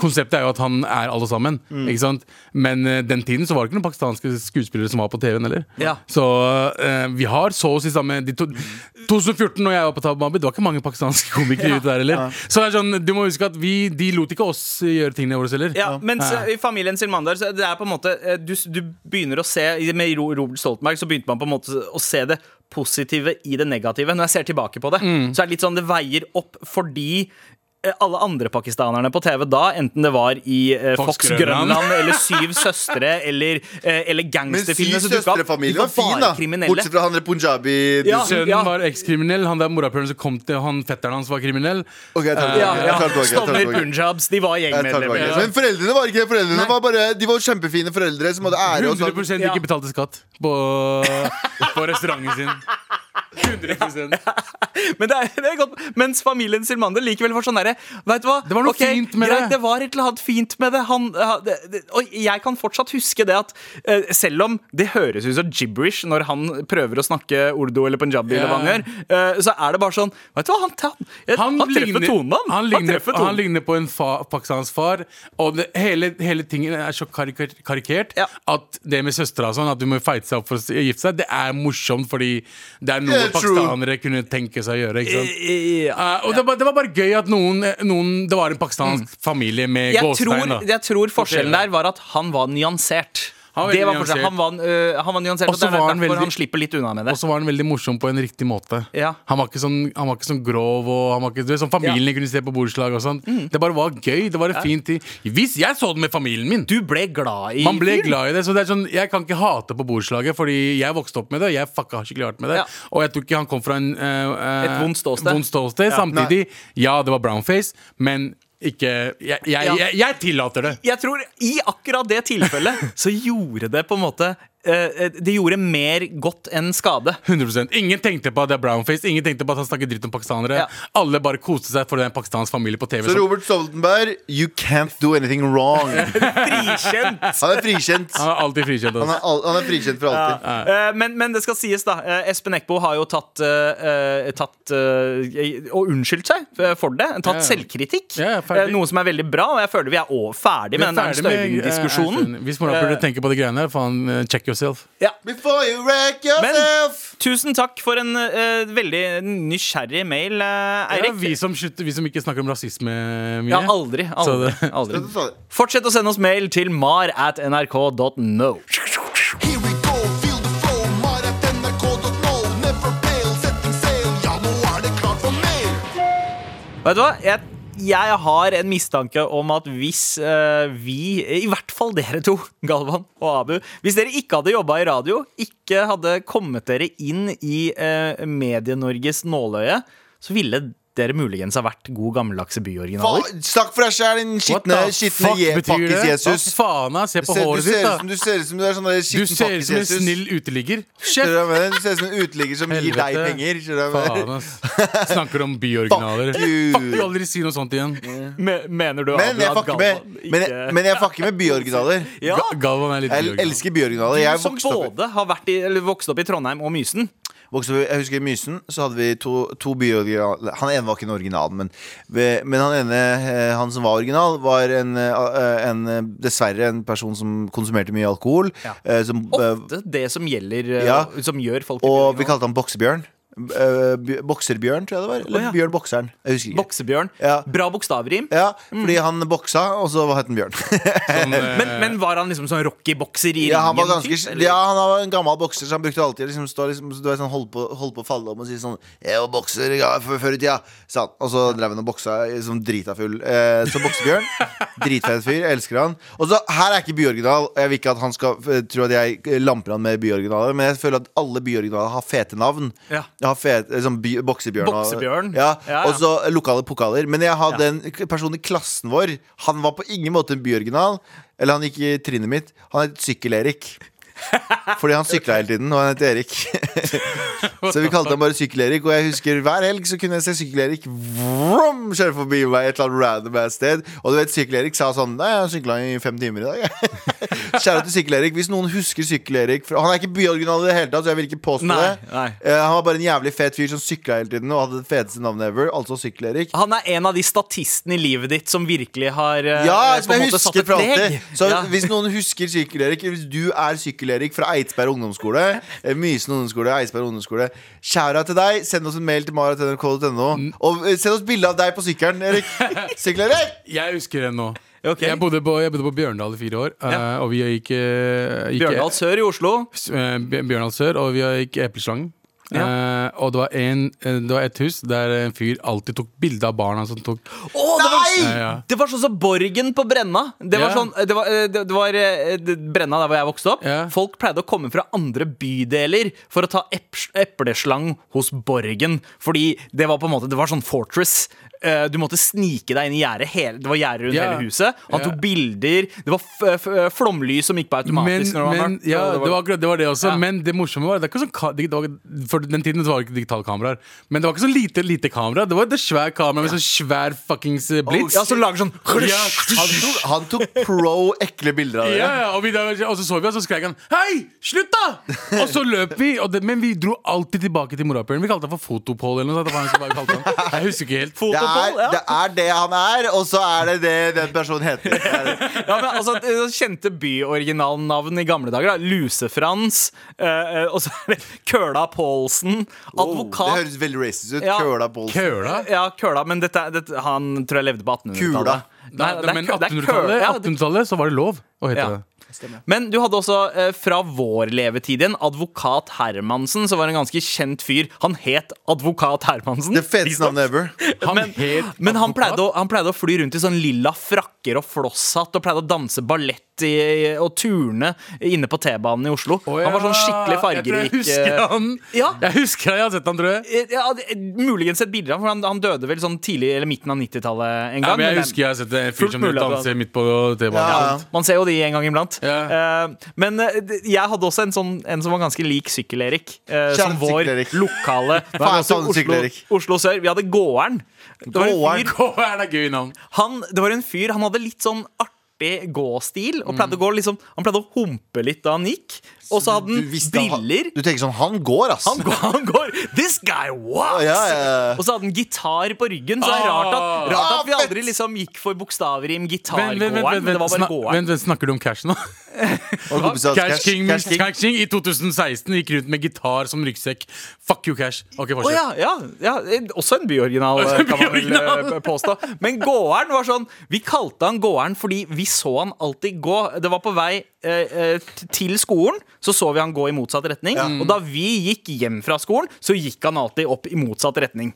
konseptet er jo at han er alle sammen. Mm. Ikke sant? Men eh, den tiden så var det ikke noen pakistanske skuespillere som var på TV-en heller. Ja. Så eh, vi har så å si samme de to, 2014, når jeg var på Tab Mabid, det var ikke mange pakistanske komikere ute der heller. Så det er sånn, du må huske at vi, de lot ikke oss gjøre tingene våre heller. Ja, mens eh, i familien Silmandar så det er på en måte eh, du, du begynner å se Med Ro- Robert Stoltenberg så begynte man på en måte å se det positive i det negative. Når jeg ser tilbake på det, Mm. så er det litt sånn det veier opp fordi alle andre pakistanerne på TV da, enten det var i eh, Fox Fox Grønland. Grønland eller Syv søstre eller, eh, eller Men gangsterfilmer Syv så opp, søstre-familien de var fin, da. kriminelle. Bortsett fra han der punjabi Ja. Sønnen Ja. var ekskriminell. Han der morapuleren som kom til han fetteren hans, var kriminell. Ok, jeg tar det ja, ja. tilbake. Punjabs, de var gjengmedlemmer. Men foreldrene var ikke. Foreldrene var bare De var kjempefine foreldre som hadde ære. Sånn. 100 Ja. ikke betalte skatt på, på restauranten sin. 100% Men det er, det er godt Mens familien Silmander likevel var sånn derre Veit du hva? Det var noe okay, fint med greit, det. Det var et eller annet fint med det. Han, det, det Og jeg kan fortsatt huske det at uh, selv om det høres ut som gibberish når han prøver å snakke urdu eller punjabi, eller hva han gjør, uh, så er det bare sånn Veit du hva? Han, han, han, treffer ligner- tonen, han. Han ligner, han ligner på en fa, pakistansk far. Og det, hele, hele tingen er så karikert, karikert Ja. at det med søstera sånn, at du må fighte seg opp for å gifte seg, det er morsomt fordi det er noe True. pakistanere kunne tenke seg å gjøre. Ikke sant? Eh, og det, var, det var bare gøy at noen, noen Det var en pakistansk familie med jeg tror, jeg tror forskjellen der var at han var nyansert. Han var det var forskjellen. han, var, øh, han var nyansert, og det er han veldig- han slipper litt unna med det. Og så var han veldig morsom på en riktig måte. Ja. Han, var ikke sånn, han var ikke sånn grov. Og han var ikke, sånn Familien kunne se på bordslag og sånn. Mm. Det bare var gøy. Det var en fin tid. Hvis jeg så det med familien min Du ble glad i Man ble glad i det. Så det er sånn, Jeg kan ikke hate på bordslaget, fordi jeg vokste opp med det. Jeg fucka skikkelig hardt med det. Ja. Og jeg tror ikke han kom fra en eh, eh, Et vondt ståsted. Vond ståsted. Ja. Samtidig, ja, det var brownface, men ikke Jeg, jeg, jeg, jeg tillater det. Jeg tror i akkurat det tilfellet så gjorde det på en måte Det gjorde mer godt enn skade. 100% Ingen tenkte på at det er brownface. Ingen tenkte på at han snakker dritt om pakistanere. Ja. Alle bare koste seg for det er en pakistansk familie på TV. Så Robert Stoltenberg, you can't do anything wrong. Frikjent! Han er frikjent. Han er alltid frikjent. Han Altså. er, al- han er frikjent for alltid. Eh, men, men det skal sies, da. eh, Espen Eckbo har jo tatt, eh, eh, tatt uh, Og unnskyldt seg eh, for det. Tatt Ja, ja. selvkritikk. Ja, ja. Eh, noe som er veldig bra, og jeg føler vi er ferdig med den med, eh, Støyving-diskusjonen. Ashton. Hvis morapulere tenker på de greiene her, faen, han check yourself. Ja. Before you wreck Men tusen takk for en uh, veldig nysgjerrig mail, eh, Ja, vi, som, vi som ikke snakker om rasisme mye. Ja, aldri. Aldri, det- aldri. Fortsett å sende oss mail til mar at nrk.no. Vet du hva? Jeg, jeg har en mistanke om at hvis uh, vi, i hvert fall dere to, Galvan og Abu Hvis dere ikke hadde jobba i radio, ikke hadde kommet dere inn i uh, Medie-Norges nåløye, så ville dere muligens har vært god gammeldagse byoriginaler. Snakk for deg sjæl, din skitne, pakkis-Jesus. Hva faen, da? Se på ser, Du håret ser ditt, da. som du ser ut som du er sånn der Du ser ut som en snill uteligger. Skjønner du Kjeft! Du ser ut som en uteligger som gir deg penger. Skjønner du Faen, ass. Snakker om byoriginaler. Fuck you. Fuck you, aldri si noe sånt igjen. Me, mener du, Men jeg fucker med, men, jeg, men jeg fucker med byoriginaler. ja, Ga- Galvan er litt Jeg elsker byoriginaler. Jeg eller vokst opp i Trondheim og Mysen. Vokste Jeg husker i Mysen så hadde vi to, to byoriginaler Han ene var ikke en original, men, men han ene, eh, han som var original, var en, eh, en dessverre en person som konsumerte mye alkohol. Ja. eh, Som, Ofte det som gjelder Ja. Som gjør folk til og vi kalte han Boksebjørn. Eh, Bokserbjørn, tror jeg det var. Eller oh, ja. Bjørn Bokseren. Jeg husker ikke. Boksebjørn. Ja. Bra bokstavrim. Ja, fordi han boksa, og så het han Bjørn. Sånn, Men, men var han liksom sånn rocky-bokser i Ja, han var ringen? ganske? Ja, han var en gammel bokser, så han brukte alltid liksom, stå liksom, du vet, sånn, holdt, på, holdt på å falle om og si sånn 'Jeg var bokser ja, før, i tida', sa han. Og så drev han og boksa som drita full. Eh, så Boksebjørn, dritfet fyr, elsker han. Og så, her er ikke byoriginal. Jeg vil ikke at han skal tro at jeg lamper han med byoriginaler, men jeg føler at alle byoriginaler har fete navn. Ja. Fet, eh, sånn by, Boksebjørn. og- Boksebjørn. Ja, Ja, ja. Og så lokale pokaler. Men jeg hadde Ja. en person i klassen vår. Han var på ingen måte en byoriginal. Eller han gikk i trinnet mitt. Han het Sykkel-Erik. Fordi han sykla hele tiden, og han het Erik. så vi kalte han bare Sykkel-Erik. Og jeg husker hver helg så kunne jeg se Sykkel-Erik vroom, kjører forbi meg et eller annet random sted. Og du vet, Sykkel-Erik sa sånn Nei, jeg sykla i fem timer i dag. jeg». Kjære til Sykkel-Erik. Hvis noen husker Sykkel-Erik Han er ikke byoriginal i det hele tatt, så jeg vil ikke påstå Nei, det. nei. Eh, han var bare en jævlig fet fyr som sykla hele tiden og hadde det feteste navnet ever. Altså Sykkel-Erik. Han er en av de statistene i livet ditt som virkelig har eh, Ja, på en måte satt et preg. Så Ja. hvis noen husker Sykkel-Erik, hvis du er Sykkel-Erik fra Eidsberg ungdomsskole, eh, Mysen ungdomsskole, Eidsberg ungdomsskole, skjæra til deg. Send oss en mail til marat.nrk.no. Og eh, send oss bilde av deg på sykkelen, Erik. Sykkel-Erik! Jeg husker det nå. Okay. Jeg, bodde på, jeg bodde på Bjørndal i fire år, eh, Ja. og vi gikk, eh, gikk Bjørndal sør i Oslo. eh, Bjørndal sør, og vi gikk Epleslangen. Eh, og det var, en, eh, det var et hus der en fyr alltid tok bilde av barna som tok oh, det, var, Nei! Ja, ja. det var sånn som Borgen på Brenna. Det var Ja. sånn Det var, eh, det, det var eh, det- Brenna der hvor jeg vokste opp. Ja. Folk pleide å komme fra andre bydeler for å ta ep- epleslang hos Borgen. Fordi det var på en måte Det var sånn fortress. Eh, Du måtte snike deg inn i gjerdet. Det var gjerde rundt Ja. hele huset. Han tok bilder. Det var f f flomlys som gikk på men, automatisk. når men, mørkt, ja, det var akkurat det var det også. Ja. Men det morsomme var det var ikke sånn det var, For den tiden var det ikke digitale kameraer. Men det var ikke så lite lite kamera. Det var et svært kamera med så svær fuckings blitz. Oh, Ja, som lager sånn Ja, Han tok, han tok pro ekle bilder av Ja, ja, og, vi, og så så vi, og så skrek han 'Hei, slutt, da!' Og så løp vi. Og det, men vi dro alltid tilbake til morapuleren. Vi kalte han for Fotopol eller noe sånt. hva vi kalte han. Jeg husker ikke helt. Det er, det er det han er, og så er det det den personen heter. Ja, men altså det Kjente byoriginalnavn i gamle dager. da Luse-Frans. eh, eh, og så er det Køla Paulsen. Oh, det høres veldig racist ut. Ja. Køla Paulsen Køla? Ja, Køla, men dette, dette, han tror jeg levde på 1800-tallet. Kula. Nei, det er men det er 1800-tallet kø- ja, det- 1800-tallet så var det lov å hete Ja. Det. Men du hadde også eh, fra vår levetid igjen advokat Hermansen, som var en ganske kjent fyr. Han het Advokat Hermansen. Det feteste navnet ever. Han men, het men han, pleide å, han pleide å fly rundt i sånn lilla frakker og flosshatt og pleide å danse ballett i, og turne inne på T-banen i Oslo. Å, Han var sånn skikkelig fargerik. Jeg, tror jeg husker eh, han. Ja. Jeg husker jeg har sett han, tror jeg. Eh, Ja, det- muligens et bilde av ham, for han, han døde vel sånn tidlig eller midten av 90-tallet en Ja, men jeg men- husker jeg har sett en fyr som danser midt på T-banen. Ja. Man ser jo de en gang iblant. Ja. Eh, men eh, jeg hadde også en, sånn, en som var ganske lik Sykkel-Erik. Uh, som vår Sykkel-Erik. lokale Faen, var Oslo, Oslo Sør. Vi hadde Gåeren. Det var en Gåeren. er gøy navn? han, det var en fyr Han hadde litt sånn artig gåstil. Og pleide å gå liksom, han pleide å humpe litt da han gikk. Og så hadde han briller. Du tenker sånn, han går, ass. Han går, han går This guy walks! Ja, ja, ja. Og så hadde han gitar på ryggen. Så det er rart at, rart Ah, at vi aldri liksom gikk for bokstavrim i gitargåeren, vent, vent, vent, men det var bare gåeren. vent, Snakker du om Cash nå? Cash, Cash King, Cash King. Cash King i 2016 gikk rundt med gitar som ryggsekk. Fuck you, Cash. Okay, oh, ja, ja, ja, også en byoriginal, kan man vel eh, påstå. Men gåeren var sånn Vi kalte han gåeren fordi vi så han alltid gå. Det var på vei eh, eh, til skolen, så så vi han gå i motsatt retning. Og da vi gikk hjem fra skolen, så gikk han alltid opp i motsatt retning.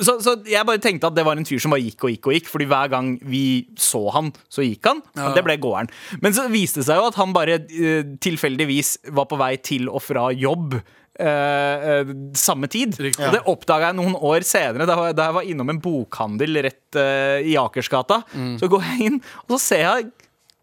Så, så jeg bare tenkte at det var en fyr som bare gikk og gikk og gikk. Fordi hver gang vi så han, så gikk han. Og det ble gåeren. Men så viste det seg jo at han bare eh, tilfeldigvis var på vei til og fra jobb. Eh, eh, samme tid. Riktig. Og det oppdaga jeg noen år senere, da da jeg var innom en bokhandel rett eh, i Akersgata. Mm. Så går jeg inn, og så ser jeg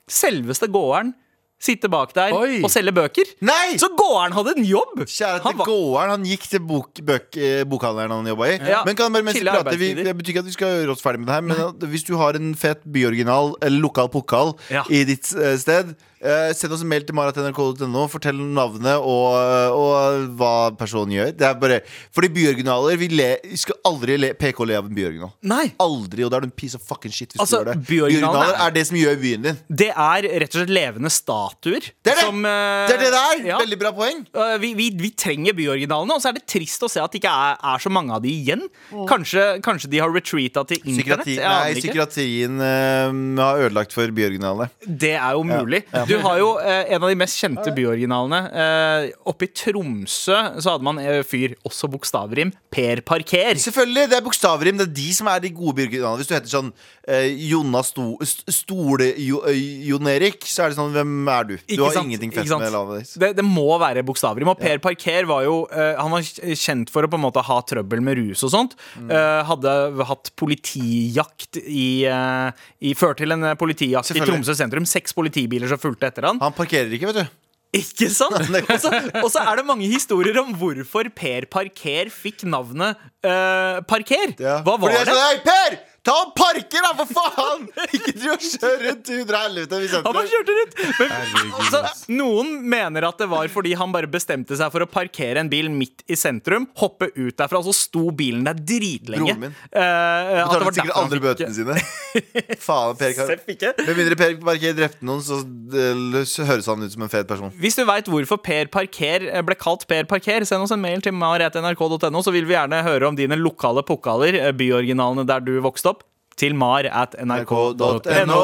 selveste gåeren sitte bak der Oi. og selge bøker. Nei! Så gåeren hadde en jobb! Kjære til var- gåeren, han gikk til bok, bøk, eh, bokhandleren han jobba i. Ja. Men kan bare mens vi prater vi. Det betyr ikke at vi skal gjøre oss ferdig med det her, men hvis du har en fet byoriginal eller lokal pokal Ja. i ditt eh, sted, Eh, send oss en mail til marat.nrk.no. Fortell navnet og, og hva personen gjør. Det er bare Fordi byoriginaler Vi, le, vi skal aldri le, PK le av en byoriginal. Nei. Aldri, og det er du en piece of fucking shit hvis Altså, du gjør det. byoriginaler er- er det som gjør byen din. Det er rett og slett levende statuer. Det er det! som, uh, Det er det det er! ja. Veldig bra poeng. Uh, vi, vi, vi trenger byoriginalene, og så er det trist å se at det ikke er, er så mange av de igjen. Kanskje, kanskje de har retreata til internett? Psykiatri, nei, psykiatrien eh, har ødelagt for byoriginalene. Det er jo mulig. Du har jo eh, en av de mest kjente byoriginalene. Eh, oppe i Tromsø så hadde man en fyr, også bokstavrim, Per Parker. Selvfølgelig, det er bokstavrim. Det er de som er de gode byoriginalene. Hvis du heter sånn eh, Jonna Sto, St- Stole jo, eh, Erik, så er det sånn Hvem er du? Du Ikke har sant? ingenting Ikke fett sant? med navnet ditt. Det, det må være bokstavrim. Og Per Parker var jo eh, Han var kjent for å på en måte ha trøbbel med rus og sånt. Mm. Eh, hadde hatt politijakt i, eh, i Ført til en eh, politijakt i Selvfølgelig. Tromsø sentrum. Seks politibiler som fulgte etter han. Han parkerer ikke, vet du. Ikke sant? Og så, er det mange historier om hvorfor Per Parker fikk navnet uh, Parker. Ja. Hva Fordi jeg det? Sa, Hei, Per! Ta og parker, da, for faen! Ikke driv og kjør rundt i hundre helvete. vi Han bare kjørte rundt. Men, altså, noen mener at det var fordi han bare bestemte seg for å parkere en bil midt i sentrum, hoppe ut derfra, og så sto bilen der dritlenge. Broren min. Eh, at det Betaler var sikkert derfor han fikk- bøtene sine. Faen, Per Kar- Seff ikke. Med mindre Per Parker drepte noen, så eh, så høres han ut som en fet person. Hvis du veit hvorfor Per Parker eh, ble kalt Per Parker, send oss en mail til mar.nrk.no, så vil vi gjerne høre om dine lokale pokaler, eh, byoriginalene der du vokste opp, til mar at nrk.no.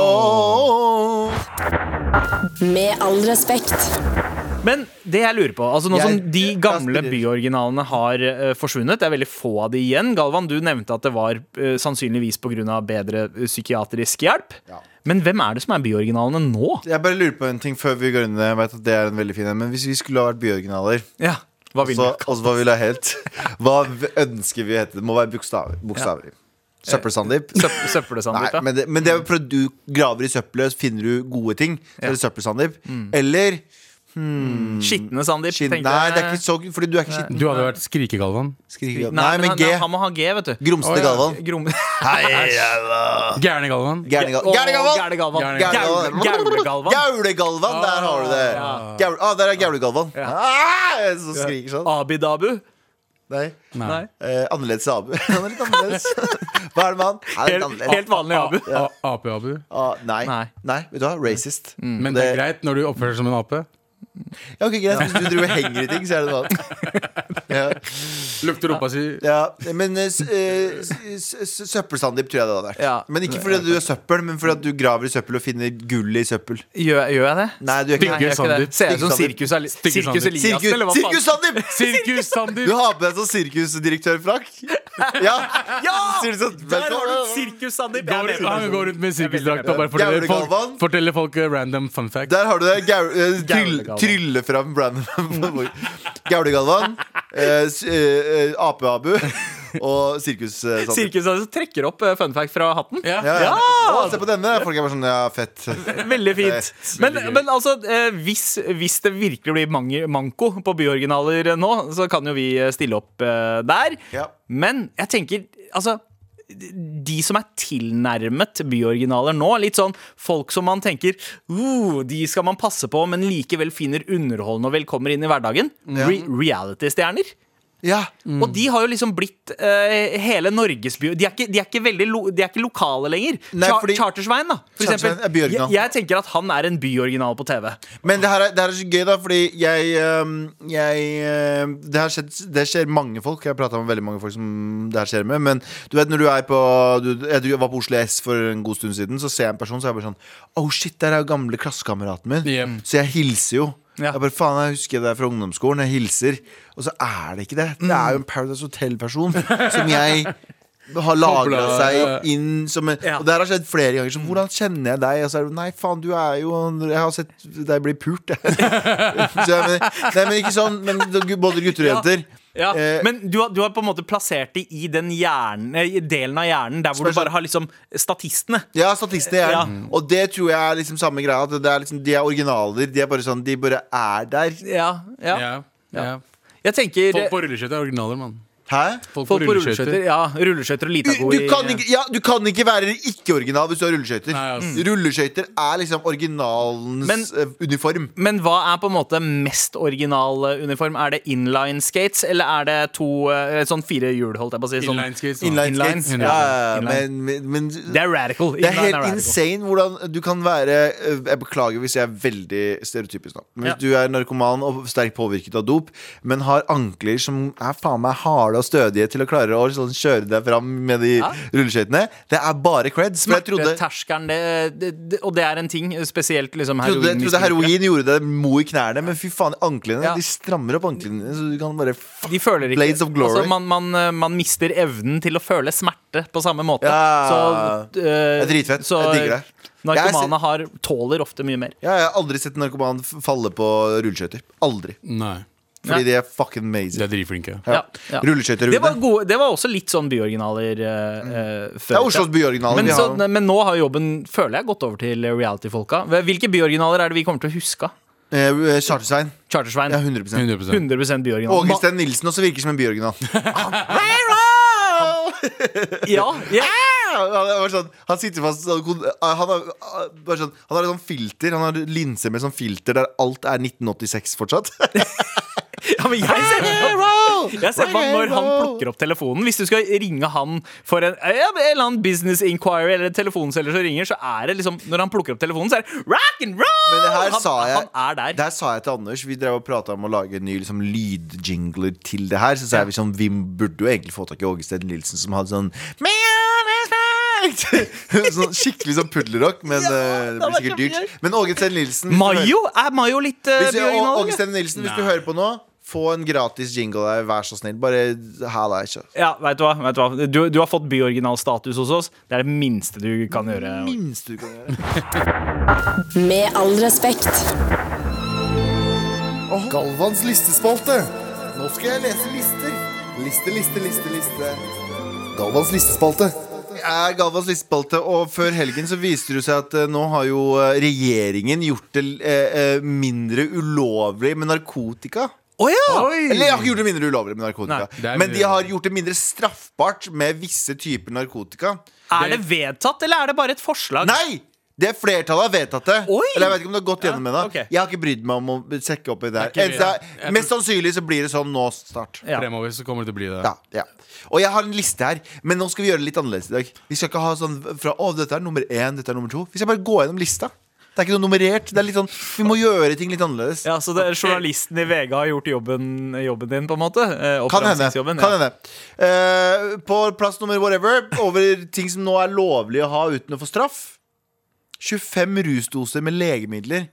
Med all respekt. Men det jeg lurer på, altså nå som de gamle byoriginalene har uh, forsvunnet, det er veldig få av de igjen. Galvan, du nevnte at det var uh, sannsynligvis pga. bedre eh, psykiatrisk hjelp. Ja. Men hvem er det som er byoriginalene nå? Jeg bare lurer på en ting før vi går inn i det. Jeg vet at det er en veldig fin en Men hvis vi skulle ha vært byoriginaler Ja, hva vil så, du? Hva vil jeg helt Hva ønsker vi å hete? Det må være bokstaver. bokstaver. Søppel-Sandeep. Søpp, Nei, men det, men det er for at du graver i søppelet, så finner du gode ting. Så er det søppel-Sandeep. Eller Skitne Sandeep. Nei, det er ikke så Fordi du er ikke skitten. Du hadde vært Skrikegalvan. Skriker- Nei, Nei, men han, G. han må ha G, vet du. Grumsete oh, ja. Galvan. Grum... Gærne Galvan. Gærne Galvan. Gaulegalvan. Der har du det. Ah, der er Gaulegalvan. Ah, som skriker sånn. Abidabu. Nei. Nei. Eh, annerledes Abu. Han er litt annerledes. Hva er det med han? Han er litt Helt, annerledes. helt vanlig Abu. A- Ape-Abu. Ah, nei. Nei. nei. vet du hva? Racist. Men det er greit når du oppfører deg som en ape. Ja, ok, greit. Hvis du driver og henger i ting, så er det noe annet. Ja. Lukter rumpa si. Ja, men uh, eh, s- s- søppelsandeep tror jeg det hadde vært. Ja. Men ikke fordi du er søppel, men fordi du graver i søppel og finner gull i søppel. Gjør, gjør jeg det? Nei, du er ikke Nei, jeg gjør ikke det. Ser ut som Sirkus, Elias, eller hva? Sirkus Sandip! Sirkus Du har på deg sånn sirkusdirektørfrakk? Ja! Ja! Sånn, Der har du Sirkus er Han går rundt med sirkusdrakt og bare forteller folk, forteller folk eh, random fun facts. Der har du det. Gau, eh, tryll, Gaulegalvan. Trylle fram Brandon. Gaulegalvan. Eh, eh, eh, Ape-Abu. Og sirkus-Sandeep. Sirkus altså, trekker opp eh, fun fact fra hatten. Ja. Ja, ja. Ja! Å, se på denne. Folk er bare sånn Ja, fett. Veldig fint. Men, men altså, eh, hvis, hvis det virkelig blir mange, manko på byoriginaler nå, så kan jo vi eh, stille opp eh, der. Ja. Men jeg tenker, altså de som er tilnærmet byoriginaler nå, litt sånn folk som man tenker uh, De skal man passe på, men likevel finner underholdende og velkommer inn i hverdagen. Re Reality-stjerner. Ja. Og de har jo liksom blitt uh, hele Norges by. De er ikke, de er ikke, veldig lo, de er ikke lokale lenger. Nei, Char fordi- Chartersveien, da. For Chartersveien eksempel. er. Jeg, jeg tenker at han er en byoriginal på TV. Men det her, er, det her er så gøy, da, fordi jeg, øhm, jeg øhm, det, her skjer, det skjer mange folk. Jeg har prata med veldig mange folk som det her skjer med. Men du vet, når du er på du, Jeg var på Oslo S for en god stund siden, så ser jeg en person, så er jeg bare sånn Oh shit, der er jo gamle klassekameraten min. Yeah. Så jeg hilser jo. Ja. Jeg bare, faen, jeg husker det fra ungdomsskolen. Jeg hilser. Og så er det ikke det. Det er jo en Paradise Hotel-person som jeg har lagra seg inn som en Ja. Og det her har skjedd flere ganger. Som, hvordan kjenner jeg deg? Og så er det, nei, faen, du er jo Jeg har sett deg bli pult, jeg. så jeg men, nei, men ikke sånn. Men både gutter og jenter. Ja, Eh, men du har, du har på en måte plassert det i den hjernen, delen av hjernen der hvor du bare har liksom statistene. Ja, statistene Ja. Ja. Og det tror jeg er liksom samme greia. At det er liksom, de er originaler. De er bare sånn De bare er der. Ja, ja. Ja. ja. Jeg tenker Folk på rulleskøyter er originaler, mann. Hæ? Folk, Folk på rulleskøyter. Ja, rulleskøyter og Du, Litago du, i kan ikke, ja, du kan ikke være ikke-original hvis du har rulleskøyter. Altså. Mm. Rulleskøyter er liksom originalens Men- eh, uniform. Men hva er på en måte mest original eh, uniform? Er det inline skates, eller er det to eh, sånn fire hjul, holdt jeg på å si? Sånn, Inline skates. Inline Inline. skates. Ja, Ja, men, men, men det er radical. Det er helt er insane hvordan du kan være Jeg beklager hvis jeg er veldig stereotypisk nå. Hvis Ja. du er narkoman og sterkt påvirket av dop, men har ankler som er faen meg harde og stødige til å klare å sånn, kjøre deg fram med de Ja. rulleskøytene, det er bare creds. For jeg trodde, Smerteterskelen, det, det, det, og det er en ting. Spesielt liksom trodde, heroin. trodde heroin gjorde deg mo i knærne, men fy faen, anklene Ja. De strammer opp anklene så du kan bare De føler ikke Blades of glory. Altså, man, man, eh, man mister evnen til å føle smerte på samme måte. Ja. Så, uh, Det er dritfett. så Jeg digger det. narkomane har, tåler ofte mye mer. Ja, Jeg har aldri sett en narkoman falle på rulleskøyter. Aldri. Nei. Fordi Ja. de er fucking De amazing. er dritflinke. Ja, ja. Rulleskøyter, Det var, gode, det var også litt sånn byoriginaler uh, Det er Oslos byoriginaler. Men, vi så, men nå har jobben, føler jeg, gått over til reality-folka. Hvilke byoriginaler er det vi kommer til å huske? Eh, Chartersveien. Chartersveien. Ja, 100 100 100% byoriginal. Åge Steen Nilsen også virker som en byoriginal. Ja, ja. Han, er bare sånn, han sitter fast sånn, kon- han har, bare sånn, han har et sånt filter Han har linser med sånn filter der alt er 1986 fortsatt. ja men jeg ser Jeg ser på når han plukker opp telefonen. Hvis du skal ringe han for en, ja, en eller annen business inquiry eller telefonselger som ringer, så er det liksom Når han plukker opp telefonen, så er det rock and roll! Men det her han, sa jeg han er der. Der sa jeg til Anders Vi drev og prata om å lage en ny liksom, lydjingler til det her. Så sa jeg liksom, vi burde jo egentlig få tak i Åge Steen Nilsen, som hadde sånn Sånn skikkelig sånn puddelrock, men ja, det blir sikkert dyrt. Men Åge Steen Nilsen Mayo? Er Mayo litt uh, Hvis, Åge Steen Nilsen, hvis du hører på nå, få en gratis jingle der, vær så snill. Bare ha deg, ikke Ja, vet du hva? Vet du, hva? Du, du har fått byoriginalstatus hos oss. Det er det minste du kan gjøre. minste du kan gjøre. Med all respekt. Galvans listespalte. Nå skal jeg lese lister. Liste, liste, liste, liste. Galvans listespalte. er Galvans listespalte, og før helgen så viste det seg at eh, nå har jo eh, regjeringen gjort det eh, mindre ulovlig med narkotika. Å ja! Eller jeg har ikke gjort det mindre ulovlig med narkotika, Nei, men de har gjort det mindre straffbart med visse typer narkotika. Er det vedtatt, eller er det bare et forslag? Nei! Det er Flertallet har vedtatt det. Oi! Eller jeg vet ikke om det har gått gjennom ennå. okay. Jeg har ikke brydd meg om å sekke opp i det her. Er Eneste Jeg Mest sannsynlig så blir det sånn nå snart. Ja. Fremover så kommer det til å bli det. Ja, ja. Og jeg har en liste her, men nå skal vi gjøre det litt annerledes i dag. Vi skal ikke ha sånn fra å, dette er nummer én, dette er nummer to. Vi skal bare gå gjennom lista. Det er ikke noe nummerert. Det er litt sånn, Vi må gjøre ting litt annerledes. Ja, Så det er journalisten i VG har gjort jobben, jobben din, på en måte? Eh, Kan hende. Kan ja. hende. Eh, på plass nummer whatever, over ting som nå er lovlig å ha uten å få straff. 25 rusdoser med legemidler.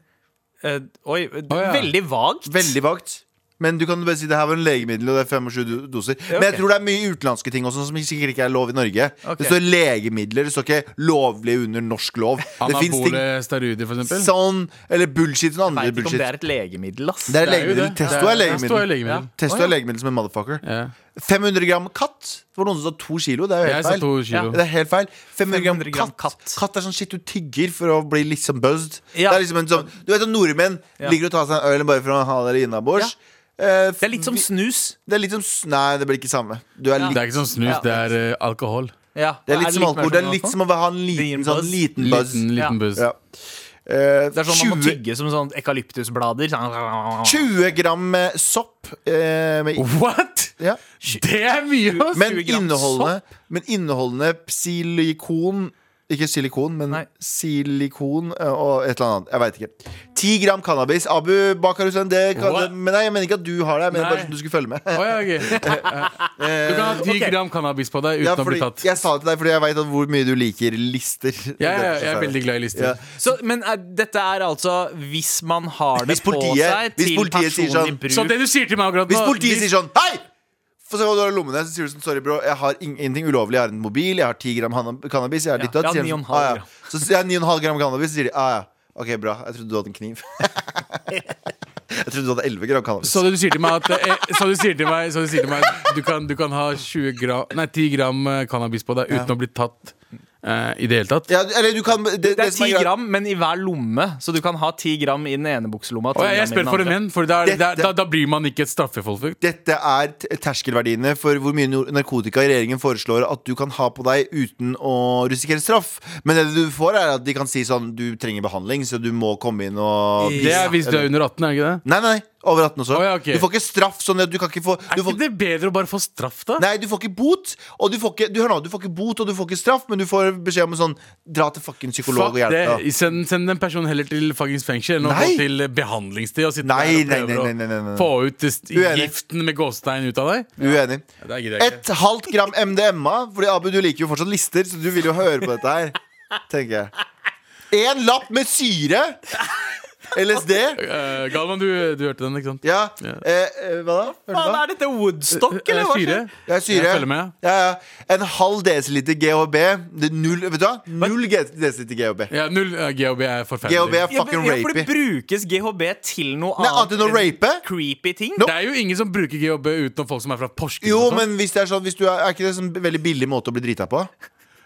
Eh, oi, ja. veldig vagt. Veldig vagt. Men du kan bare si det her var en legemiddel, og det er 25 doser. doser. Men jeg tror det er mye utenlandske ting også som sikkert ikke er lov i Norge. Okay. Det står legemidler, det står ikke lovlig under norsk lov. Det finnes ting Anabole steroider, for eksempel. sånn Eller bullshit. Sånn andre Veit ikke om bullshit. det er et legemiddel, ass. Det er Det jo legemiddel. Testo er er- Testo er legemiddel. legemiddel. Testo er legemiddel som en motherfucker. Ja. 500 gram katt. Det var noen som sa to kilo. Det er jo helt feil. kilo. Det er helt feil 500 gram, 500 gram katt. katt. katt er sånn shit du tygger for å bli sånn buzzed. Ja. Det er liksom en sånn Du vet at nordmenn Ja. liker å ta seg en øl bare for å ha det innabords. Eh, Det er litt som snus. Det er litt som Nei, det blir ikke samme. Du er Ja. litt, Det er ikke som snus, Ja. det er uh, alkohol. Ja. det er litt som alkohol. Det er sånn litt som å ha en liten, sånn liten buzz. Liten, Ja. liten buzz. Eh, Det er sånn man må tygge som sånn eukalyptusblader. Sånn. 20 gram med sopp. Uh, med, What?! ja. Det er mye! Men 20 gram inneholdende, men inneholdende silikon Ikke silikon, men Nei. silikon eh, og et eller annet. Jeg veit ikke. 10 gram cannabis. Abu Bakar det kan, What? men nei, jeg mener ikke at du har det. Jeg mener Nei. bare at du skulle følge med. Oh, ja, ok. Du kan ha 10 Ok. gram cannabis på deg uten Ja, å bli fordi, tatt. jeg sa det til deg fordi jeg veit hvor mye du liker lister. Ja, ja, jeg er veldig glad i lister. Ja. Så, men er, dette er altså hvis man har det Hvis politiet- på seg hvis til politiet sier personlig sånn, bruk Så det du sier til meg akkurat nå Hvis politiet hvis- sier sånn Hei! Få se hva du har i lommene. Så sier du sånn Sorry, bro. Jeg har ing- ingenting ulovlig. Jeg har en mobil. Jeg har 10 gram cannabis. Jeg har ditt og datt. jeg Sier de 9,5 sånn, ah, ja. gram. Så sier jeg 9,5 gram cannabis, så sier de ah, ja. Ok, bra. Jeg trodde du hadde en kniv. jeg trodde du hadde 11 gram cannabis. Så du sier til meg at eh, Så du sier til meg, så du, sier til meg du, kan, du kan ha 20 gram, nei, 10 gram eh, cannabis på deg uten Ja. å bli tatt eh, i det hele tatt. Ja, eller du kan Det, Det er ti gram, men i hver lomme. Så du kan ha ti gram i den ene bukselomma. Oh, jeg, jeg spør for en venn, for da, Dette- da, da blir man ikke et straffeforfulgt. Dette er terskelverdiene for hvor mye narkotika regjeringen foreslår at du kan ha på deg uten å risikere straff. Men det du får, er at de kan si sånn Du trenger behandling, så du må komme inn og Det er hvis du er under 18, er det ikke det? Nei, Nei, nei, over 18 også. Oh, ja, okay. Du får ikke straff sånn du kan ikke få Er ikke får, det bedre å bare få straff, da? Nei, du får ikke bot, og du får ikke Du, nå, du får ikke bot og du får ikke straff, men du får beskjed om sånn Dra til fuckings psykolog Fuck og hjelp deg. Send, send den personen heller til fuckings fengsel enn å gå til behandlingssted og sitte Nei, der og prøve nei, nei, å få ut giften med gåstein ut av deg. Uenig. Ja. Et halvt gram MDMA, Fordi Abu, du liker jo fortsatt lister, så du vil jo høre på dette her. Tenker jeg. En lapp med syre. LSD. Uh, Galvan, du, du hørte den, ikke sant? Ja. Ja. Eh, eh, hva da? Faen, er dette Woodstock, Eh, eller hva syre? Ja, syre. Jeg følger med. Ja, ja. En halv desiliter GHB. Det null, vet du hva? Null desiliter GHB. Ja, null uh, GHB er forferdelig. GHB er Ja, fucking rapey ja, for det brukes GHB til noe Nei, annet enn å rape? creepy ting. Nope. Det er jo ingen som bruker GHB utenom folk som er fra Porsgrunn. Jo, sånn. men hvis det er sånn hvis du er, er ikke det en sånn veldig billig måte å bli drita på?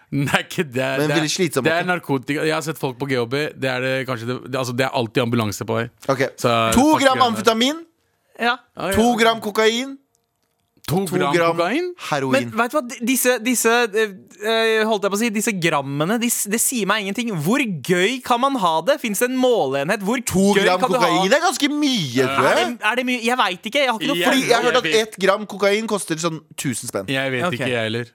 Er ikke det. Men det, er, det er narkotika. Jeg har sett folk på GHB. Det er det kanskje det, det, altså, det er alltid ambulanse på vei. Okay. Så- To gram amfetamin. Ja. Ah, ja. To gram kokain. To To gram, gram kokain? heroin. Men vet du hva, disse, disse eh, eh, Holdt jeg på å si Disse grammene, de, det sier meg ingenting. Hvor gøy kan man ha det? Fins det en måleenhet? Hvor To gøy gram kan du ha kokain er ganske mye, tror Er det, er det mye? Jeg veit ikke. Jeg har ikke noe Jeg- Fordi jeg har hørt at ett gram kokain koster sånn 1000 spenn. Jeg vet okay. ikke, jeg heller.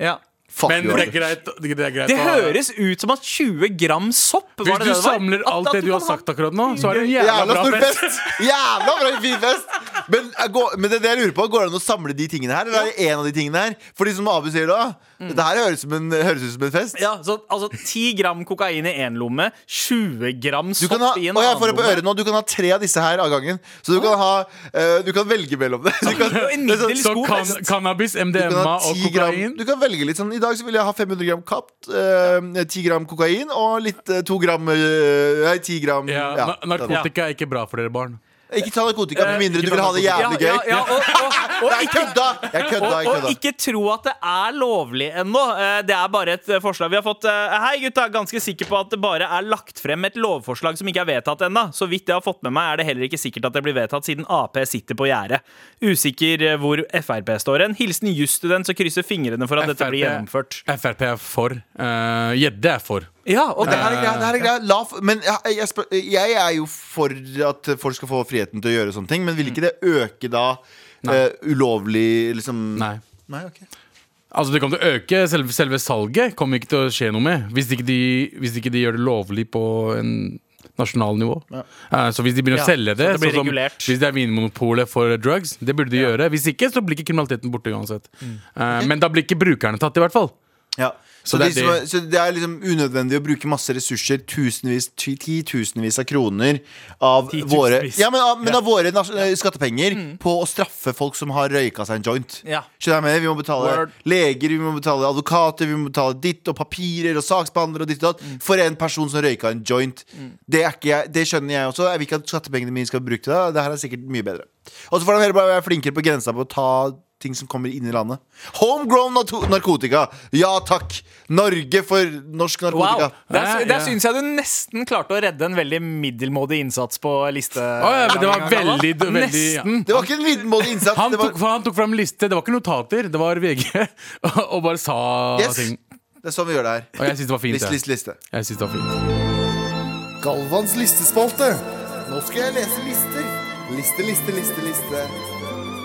ja. Fuck Men det er greit. Det, er greit Det å ha- høres ut som at 20 gram sopp var Hvis det du det det var? samler At- alt at det du har kan ha- sagt akkurat nå, så er det en jævla Jævla bra stor fest. fest! Jævla bra fin fest! Men, jeg går, men det, er det jeg lurer på, går det an å samle de tingene her? Eller er det en av de tingene her? Fordi som Abu sier da, dette her høres, en, høres ut som en fest. Ja, så, altså 10 gram kokain i én lomme, 20 gram sopp kan ha, i en og jeg annen får det på lomme. øret nå Du kan ha tre av disse her av gangen. Så du kan ha uh, Du kan velge mellom det. Du kan, En det sånn- Så kan, cannabis, MDMA og 10 gram kokain Du kan velge litt sånn I dag så vil jeg ha 500 gram kapt, uh, 10 gram kokain og litt uh, 2 gram eh, Nei, 10 gram ja, ja. na- Narkotika er ikke bra for dere barn. Ikke ta narkotika med mindre du vil ha det jævlig gøy. ja, ja, og, og, og, Nei, jeg ikke, kødda! Jeg kødda, og, jeg og ikke tro at det er lovlig ennå. Eh, Det er bare et eh, forslag. Vi har fått eh, Hei, gutta. Ganske sikker på at det bare er lagt frem et lovforslag som ikke er vedtatt ennå. Så vidt jeg har fått med meg, er det heller ikke sikkert at det blir vedtatt, siden Ap sitter på gjerdet. Usikker eh, hvor Frp står hen. Hilsen jusstudent som krysser fingrene for at dette blir gjennomført. Frp er for. Gjedde uh, er for. Ja, og det her er greia. det her er greia. La, men jeg, jeg, spør, jeg er jo for at folk skal få friheten til å gjøre sånne ting, men vil ikke det øke da eh, ulovlig liksom Nei. Nei, ok Altså Det kommer til å øke selve, selve salget. Kommer ikke til å skje noe med Hvis ikke de, hvis ikke de gjør det lovlig på en nasjonal nivå. Eh, så hvis de begynner Ja, å selge det, så det blir sånn som- regulert. hvis det er Vinmonopolet for drugs, det burde de gjøre. Hvis ikke, så blir ikke kriminaliteten borte uansett. Mm. Eh, men da blir ikke brukerne tatt, i hvert fall. Ja. Så, Så de det er det. så det er liksom unødvendig å bruke masse ressurser, tusenvis, ti- titusenvis av kroner av våre, ja, men, av, men av våre skattepenger Mm. på å straffe folk som har røyka seg en joint. Ja. Med? Vi må betale Word. leger, vi må betale advokater, vi må betale ditt og papirer og saksbehandlere og ditt og datt Mm. for en person som røyka en joint. Det, er ikke jeg, det skjønner jeg også. Jeg vil ikke at skattepengene mine skal bruke til det. Det her er sikkert mye bedre. Og så får de være flinkere på grensa på å ta ting som kommer inn i landet. Homegrown narkotika! Ja takk! Norge for norsk narkotika. Wow. Der, der ja. syns jeg du nesten klarte å redde en veldig middelmådig innsats på liste. Oh, ja, men det var veldig, veldig ja. Det var ikke en middelmådig innsats. han, det, var, tok, for han tok fram liste. Det var ikke notater, det var VG. og, og bare sa yes. ting. det er sånn vi gjør det her. Og jeg syns det var fint. Liste, jeg. liste, liste. Jeg synes det var fint Galvans listespalte. Nå skal jeg lese lister. Liste, liste, liste, liste.